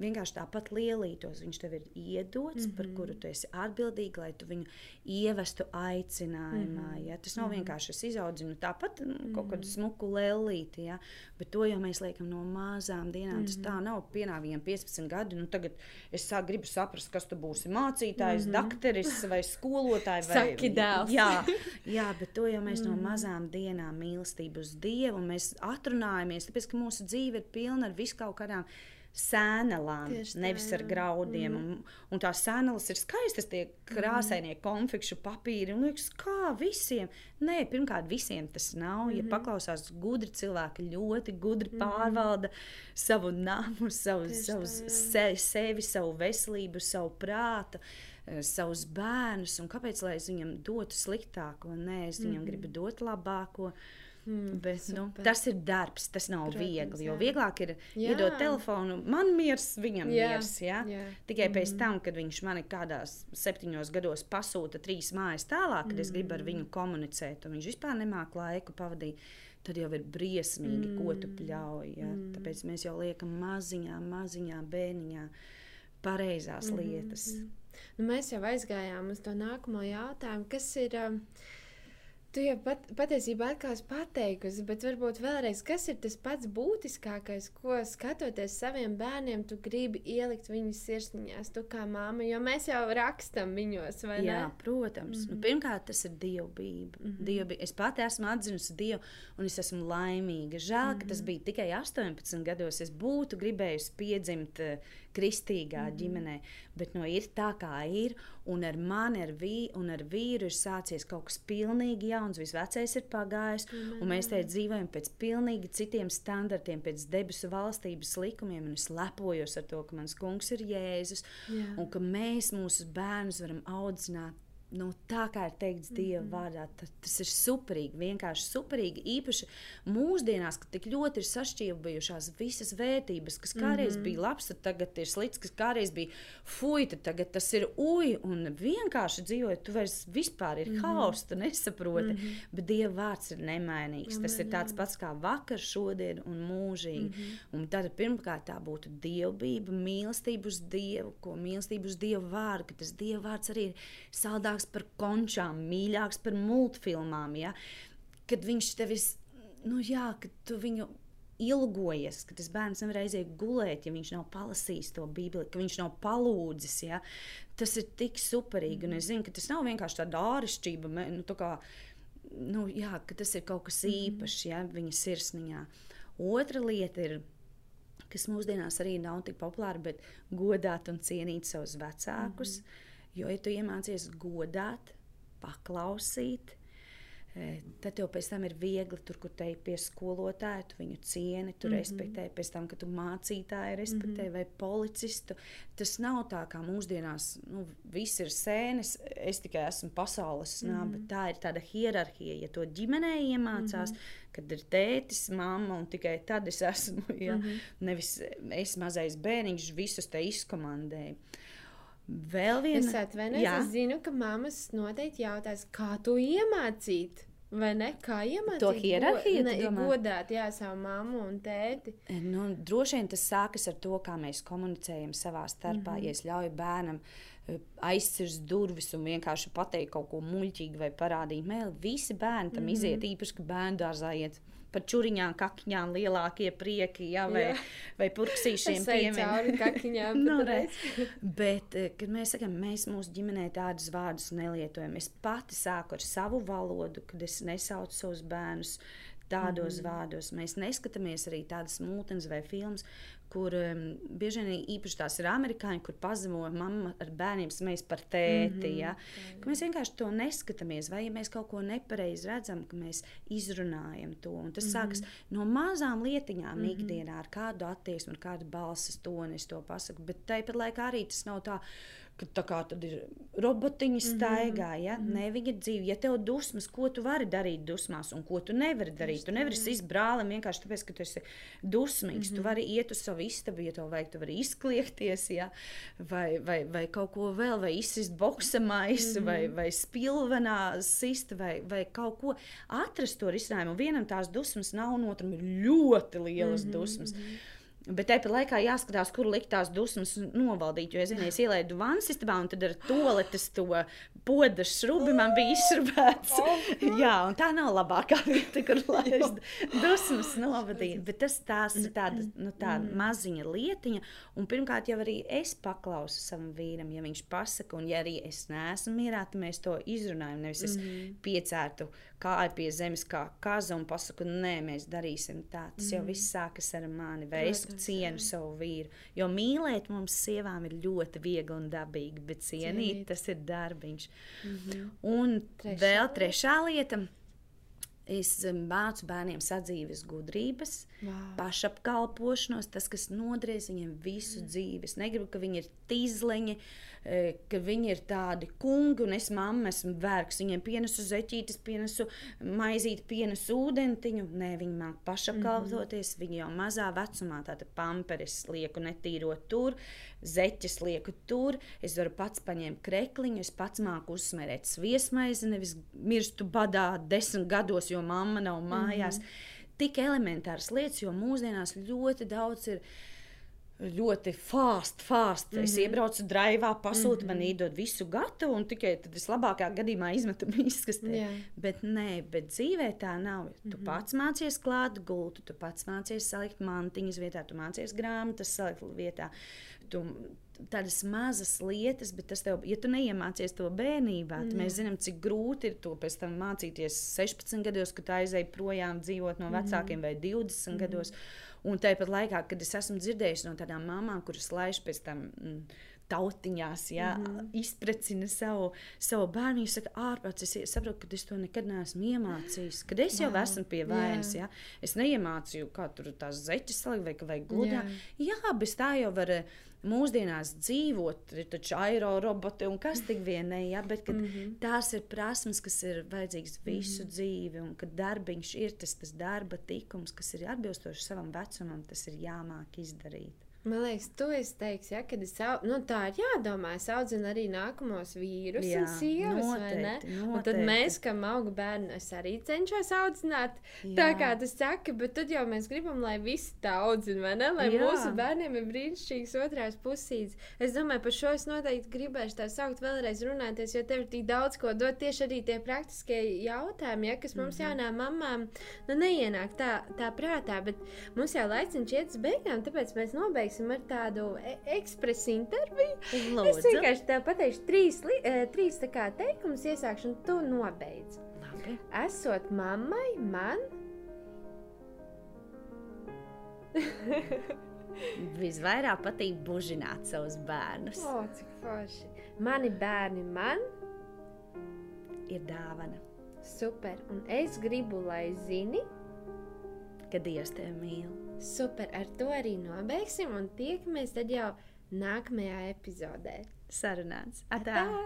vienkārši tāpat lielītos. Viņš tev ir iedots, mm -hmm. par mhm. kuru tu esi atbildīgs, lai tu viņu ievestu aicinājumā. Mm -hmm. ja? Tas nav mm -hmm. vienkārši es izaudzinu tāpat nu, kaut kādu mhm. smuku lēlīti, ja? bet to jau mēs liekam no mazām dienām. Mm -hmm. Tas tā mhm. nav pienāvījumi 15 gadi. Nu, tagad es sā, gribu saprast, kas tu būsi mācītājs, mm -hmm. dakteris vai skolotājs. Vai... Dēls. jā, jā, bet to jau mēs mm -hmm. no mazām dienām mīlestību uz Dievu. Mēs atrunājamies, tāpēc ka mūsu dzīve ir pilna ar viskaut kādām sēnelām, nevis ar graudiem. Mm. Un, un tās sēneles ir skaistas, tie krāsainie mm. konfekšu papīri. Un liekas, kā visiem? Nē, pirmkārt, visiem tas nav. Mm. Ja mhm. paklausās gudri cilvēki, ļoti gudri mm. pārvalda savu namu, savu, savu se, sevi, savu veselību, savu prātu. Eh, savus bērnus, un kāpēc lai es viņam dotu sliktāko? Nē, es viņam mm. gribu dot labāko. Uh, Mm, Bet, nu, tas ir darbs, tas nav Protams, viegli. Jo jā. vieglāk ir jā. iedot telefonu, man miers, viņam jā. miers. Ja? Jā. Tikai mm. pēc tam, kad viņš man kādās septiņos gados pasūta trīs mājas tālāk, kad mm. es gribu ar viņu mm. komunicēt, un viņš vispār nemāķi laiku pavadīt. Tad jau ir briesmīgi, mm. ko tu pļauj. Ja? Mm. Tāpēc mēs jau liekam maziņā, maziņā bērniņā pareizās mm. lietas. Nu, mēs jau aizgājām uz to nākamo jautājumu, kas ir. Uh, Tu jau pat, patiesībā atkal pateikusi, bet varbūt vēlreiz, kas ir tas pats būtiskākais, ko skatoties saviem bērniem, tu gribi ielikt viņu sirsniņās, tu kā māma, jo mēs jau rakstam viņos, vai Jā, ne? protams. Mm -hmm. nu, pirmkārt, tas ir dievbijība. Mm -hmm. dievbijība. Es pati esmu atzinusi Dievu, un es esmu laimīga. Žēl, mm -hmm. ka tas mhm. bija tikai 18 gados. Es būtu gribējusi piedzimt uh, kristīgā mm ģimenē. Bet no ir tā, kā ir. Un ar mani ar vī, un ar vīru ir sācies kaut kas pilnīgi jauns. Visvecais ir pagājis, mm un mēs te dzīvojam pēc pilnīgi citiem standartiem, pēc debesu valstības likumiem. Un es lepojos ar to, ka mans kungs ir Jēzus Jā. un ka mēs mūsu bērnus varam audzināt nu, tā kā ir teikts Dieva mm -hmm. vārdā, tas ir superīgi, vienkārši superīgi. Īpaši mūsdienās, kad tik ļoti ir sašķībušās visas vērtības, kas kādreiz mm -hmm. bija labs, tad tagad ir slikts, kas kādreiz bija fuj, tad tagad tas ir uj, un vienkārši dzīvojot, tu vairs vispār ir mm -hmm. haoss, tu nesaproti. Mm -hmm. Bet Dieva vārds ir nemainīgs. Mm -hmm. Tas ir tāds pats kā vakar, šodien un mūžīgi. Mm -hmm. Un tad pirmkārt tā būtu dievbijība, mīlestība uz Dievu, ko mīlestība uz Dieva vārdu, ka tas Dieva vārds arī ir saldāks mīļāks par končām, mīļāks par multfilmām. Ja? Kad viņš tev ir, nu jā, kad tu viņu ilgojies, ka tas bērns nevar aiziet gulēt, ja viņš nav palasījis to bībeli, ka viņš nav palūdzis. Ja? Tas ir tik superīgi. Un es zinu, ka tas nav vienkārši tāda āršķirība. Nu, tā kā, nu, jā, tas ir kaut kas mhm. īpašs ja? viņa sirsniņā. Otra lieta ir kas mūsdienās arī nav tik populāra, bet godāt un cienīt savus vecākus. Mm -hmm. Jo, ja tu iemācies godāt, paklausīt, e, tad tev pēc tam ir viegli tur, kur te ir pie skolotāja, tu viņu cieni, tu mm -hmm. respektē, pēc tam, kad tu mācītāju respektē mm -hmm. vai policistu. Tas nav tā kā mūsdienās, nu, viss ir sēnes, es tikai esmu pasaules snā, mm -hmm. tā ir tāda hierarhija, ja to ģimenē iemācās, mm -hmm. kad ir tētis, mamma un tikai tad es esmu, ja, mm -hmm. nevis es mazais bērniņš visus te izkomandēju. Vēl viena lieta, atvainojos. Es zinu, ka mammas noteikti jautās, kā to iemācīt. Vai ne? Kā iemācīt to hierarhiju? Ne, godāt, jā, savu mammu un tēti. E, nu, droši vien tas sākas ar to, kā mēs komunicējam savā starpā. Mm -hmm. Ja es ļauju bērnam e, aizsirst durvis un vienkārši pateikt kaut ko muļķīgu vai parādīt mēli, visi bērni tam mm -hmm. iziet, īpaši, ka bērnu dārzā iet par čuriņām, kakņām lielākie prieki, ja, vai, jā. vai purksīšiem piemēram. nu, Bet, eh, kad mēs sakām, mēs mūsu ģimenē tādus vārdus nelietojam, es pati sāku ar savu valodu, kad es nesaucu savus bērnus tādos mm vārdos. Mēs neskatāmies arī tādas mūtens vai filmas, kur um, bieži vien īpaši tās ir amerikāņi, kur pazemo mamma ar bērniem smējas par tēti. Mm -hmm. ja? Ka mēs vienkārši to neskatāmies, vai ja mēs kaut ko nepareizi redzam, ka mēs izrunājam to. Un tas mm -hmm. sākas no mazām lietiņām mm -hmm. ikdienā, ar kādu attieksmi, ar kādu balss toni es to pasaku. Bet tāpat laikā arī tas nav tā ka tā kā tad ir robotiņi Mhm, staigā, ja? Mm -hmm. ne viņa dzīve. Ja tev dusmas, ko tu vari darīt dusmās un ko tu nevari darīt? Tu nevari sist brālim vienkārši tāpēc, ka tu esi dusmīgs. Mm -hmm. Tu vari iet uz savu istabu, ja tev vajag, tu vari izkliegties, ja? vai, vai, vai kaut ko vēl, vai izsist boksa maisu, mm -hmm. vai, vai spilvenā sist, vai, vai kaut ko atrast to risinājumu. Vienam tās dusmas nav, un otram ir ļoti lielas mm -hmm. dusmas. Bet tāpat laikā jāskatās, kur likt tās dusmas novaldīt. Jo es vienreiz ielaidu vannas istabā, un tad ar toaletes to podas šrubi man bija izšrubēts. Jā, un tā nav labākā vieta, kur laist dusmas novadīt. Bet tas tās ir tāda, nu, tāda maziņa lietiņa. Un pirmkārt jau arī es paklausu savam vīram, ja viņš pasaka, un ja arī es neesmu mierā, tad mēs to izrunājam. Nevis es piecērtu kāju pie zemes kā kaza un pasaku, nē, mēs darīsim tā. Tas jau viss sākas ar mani. Vai es Protams, cienu savu vīru. Jo mīlēt mums sievām ir ļoti viegli un dabīgi, bet cienīt, Cienīt. tas ir darbiņš. Mm -hmm. Un Trešā vēl trešā lieta. Es em, mācu bērniem sadzīves gudrības, Wow. pašapkalpošanos, tas, kas nodries viņiem visu dzīvi. Es negribu, ka viņi ir tīzleņi, eh, ka viņi ir tādi kungi, un es mamma esmu vērks. Viņiem pienesu zeķītes, pienesu maizīti, pienesu ūdentiņu. Nē, viņi māk pašapkalpoties. Mm -hmm. Viņi jau mazā vecumā tāda pamperes lieku netīrot tur, zeķes lieku tur. Es varu pats paņemt krekliņu, es pats māku uzsmērēt sviesmaizi, nevis mirstu badā desmit gados, jo mamma nav mājās. Mm -hmm. Tik elementāras lietas, jo mūsdienās ļoti daudz ir ļoti fast, fast. Mm -hmm. Es iebraucu drāvā, pasūtu, mm -hmm. man iedod visu gatavu, un tikai tad es labākajā gadījumā izmetu izkastē. Jā. Bet nē, bet dzīvē tā nav. Tu mm -hmm. pats mācies klāt gultu, tu pats mācies salikt mantiņas vietā, tu mācies grāmatas salikt vietā. Tu, Tādas mazas lietas, bet tas tev, ja tu neiemācies to bērnībā, tad mēs zinām, cik grūti ir to pēc tam mācīties 16 gados, kad aizēji projām dzīvot no vecākiem vai 20 gados. Un tāpat laikā, kad es esmu dzirdējusi no tādām mamām, kuras laiž pēc tam mm, tautiņās, ja, mm -hmm. izprecina savu, savu bērnu, viņa saka, ārpus es saprotu, ka es to nekad neesmu iemācījis. Kad es jau Wow. esmu pie vainas, ja, es neiemācīju, kā tur tās zeķes salikt vai, vai gludā. Jā, bez tā jau var. eh, Mūsdienās dzīvot, ir taču aeroroboti un kas tik vienai, ja, bet mm -hmm. tās ir prasmes, kas ir vajadzīgas visu mm -hmm. dzīvi, un kad darbiņš ir tas, tas darba tikums, kas ir atbilstošs savam vecumam, tas ir jāmāk izdarīt. Man liekas, tu esi teiks, ja, kad es au, nu, tā ir jādomā. Es audzinu arī nākamos vīrus Jā, un sievas, vai ne? noteikti, Un tad noteikti. mēs, kam auga bērni, es arī cenšos audzināt. Tā Jā. kā tu saki, bet tad jau mēs gribam, lai visi tā audzina, vai ne? Lai Jā. mūsu bērniem ir brīnišķīgs otrās pusītes. Es domāju, par šo es noteikti gribēšu tā saukt vēlreiz runāties, jo tev ir tik daudz ko dot tieši arī tie praktiskie jautājumi, ja, kas mums Mhm. jaunām mamām nu, neienāk tā, tā prātā. Bet mums jau laiciņš iet uz beigām, tāpēc mēs nobeigsim ar tādu e ekspresu interviju. Es Lūdzu, vienkārši tev pateikšu trīs, eh, trīs kā teikumus, iesākšu, un tu nobeidz. labi. Esot mammai, man Visvairāk patīk bužināt savus bērnus. O, cik forši. Mani bērni man Ir dāvana, super, un es gribu, lai zini, ka Dievs tevi mīl. Super, ar to arī nobeigsim, un tiekamies tad jau nākamajā epizodē. Sarunāts. Atā. Tā!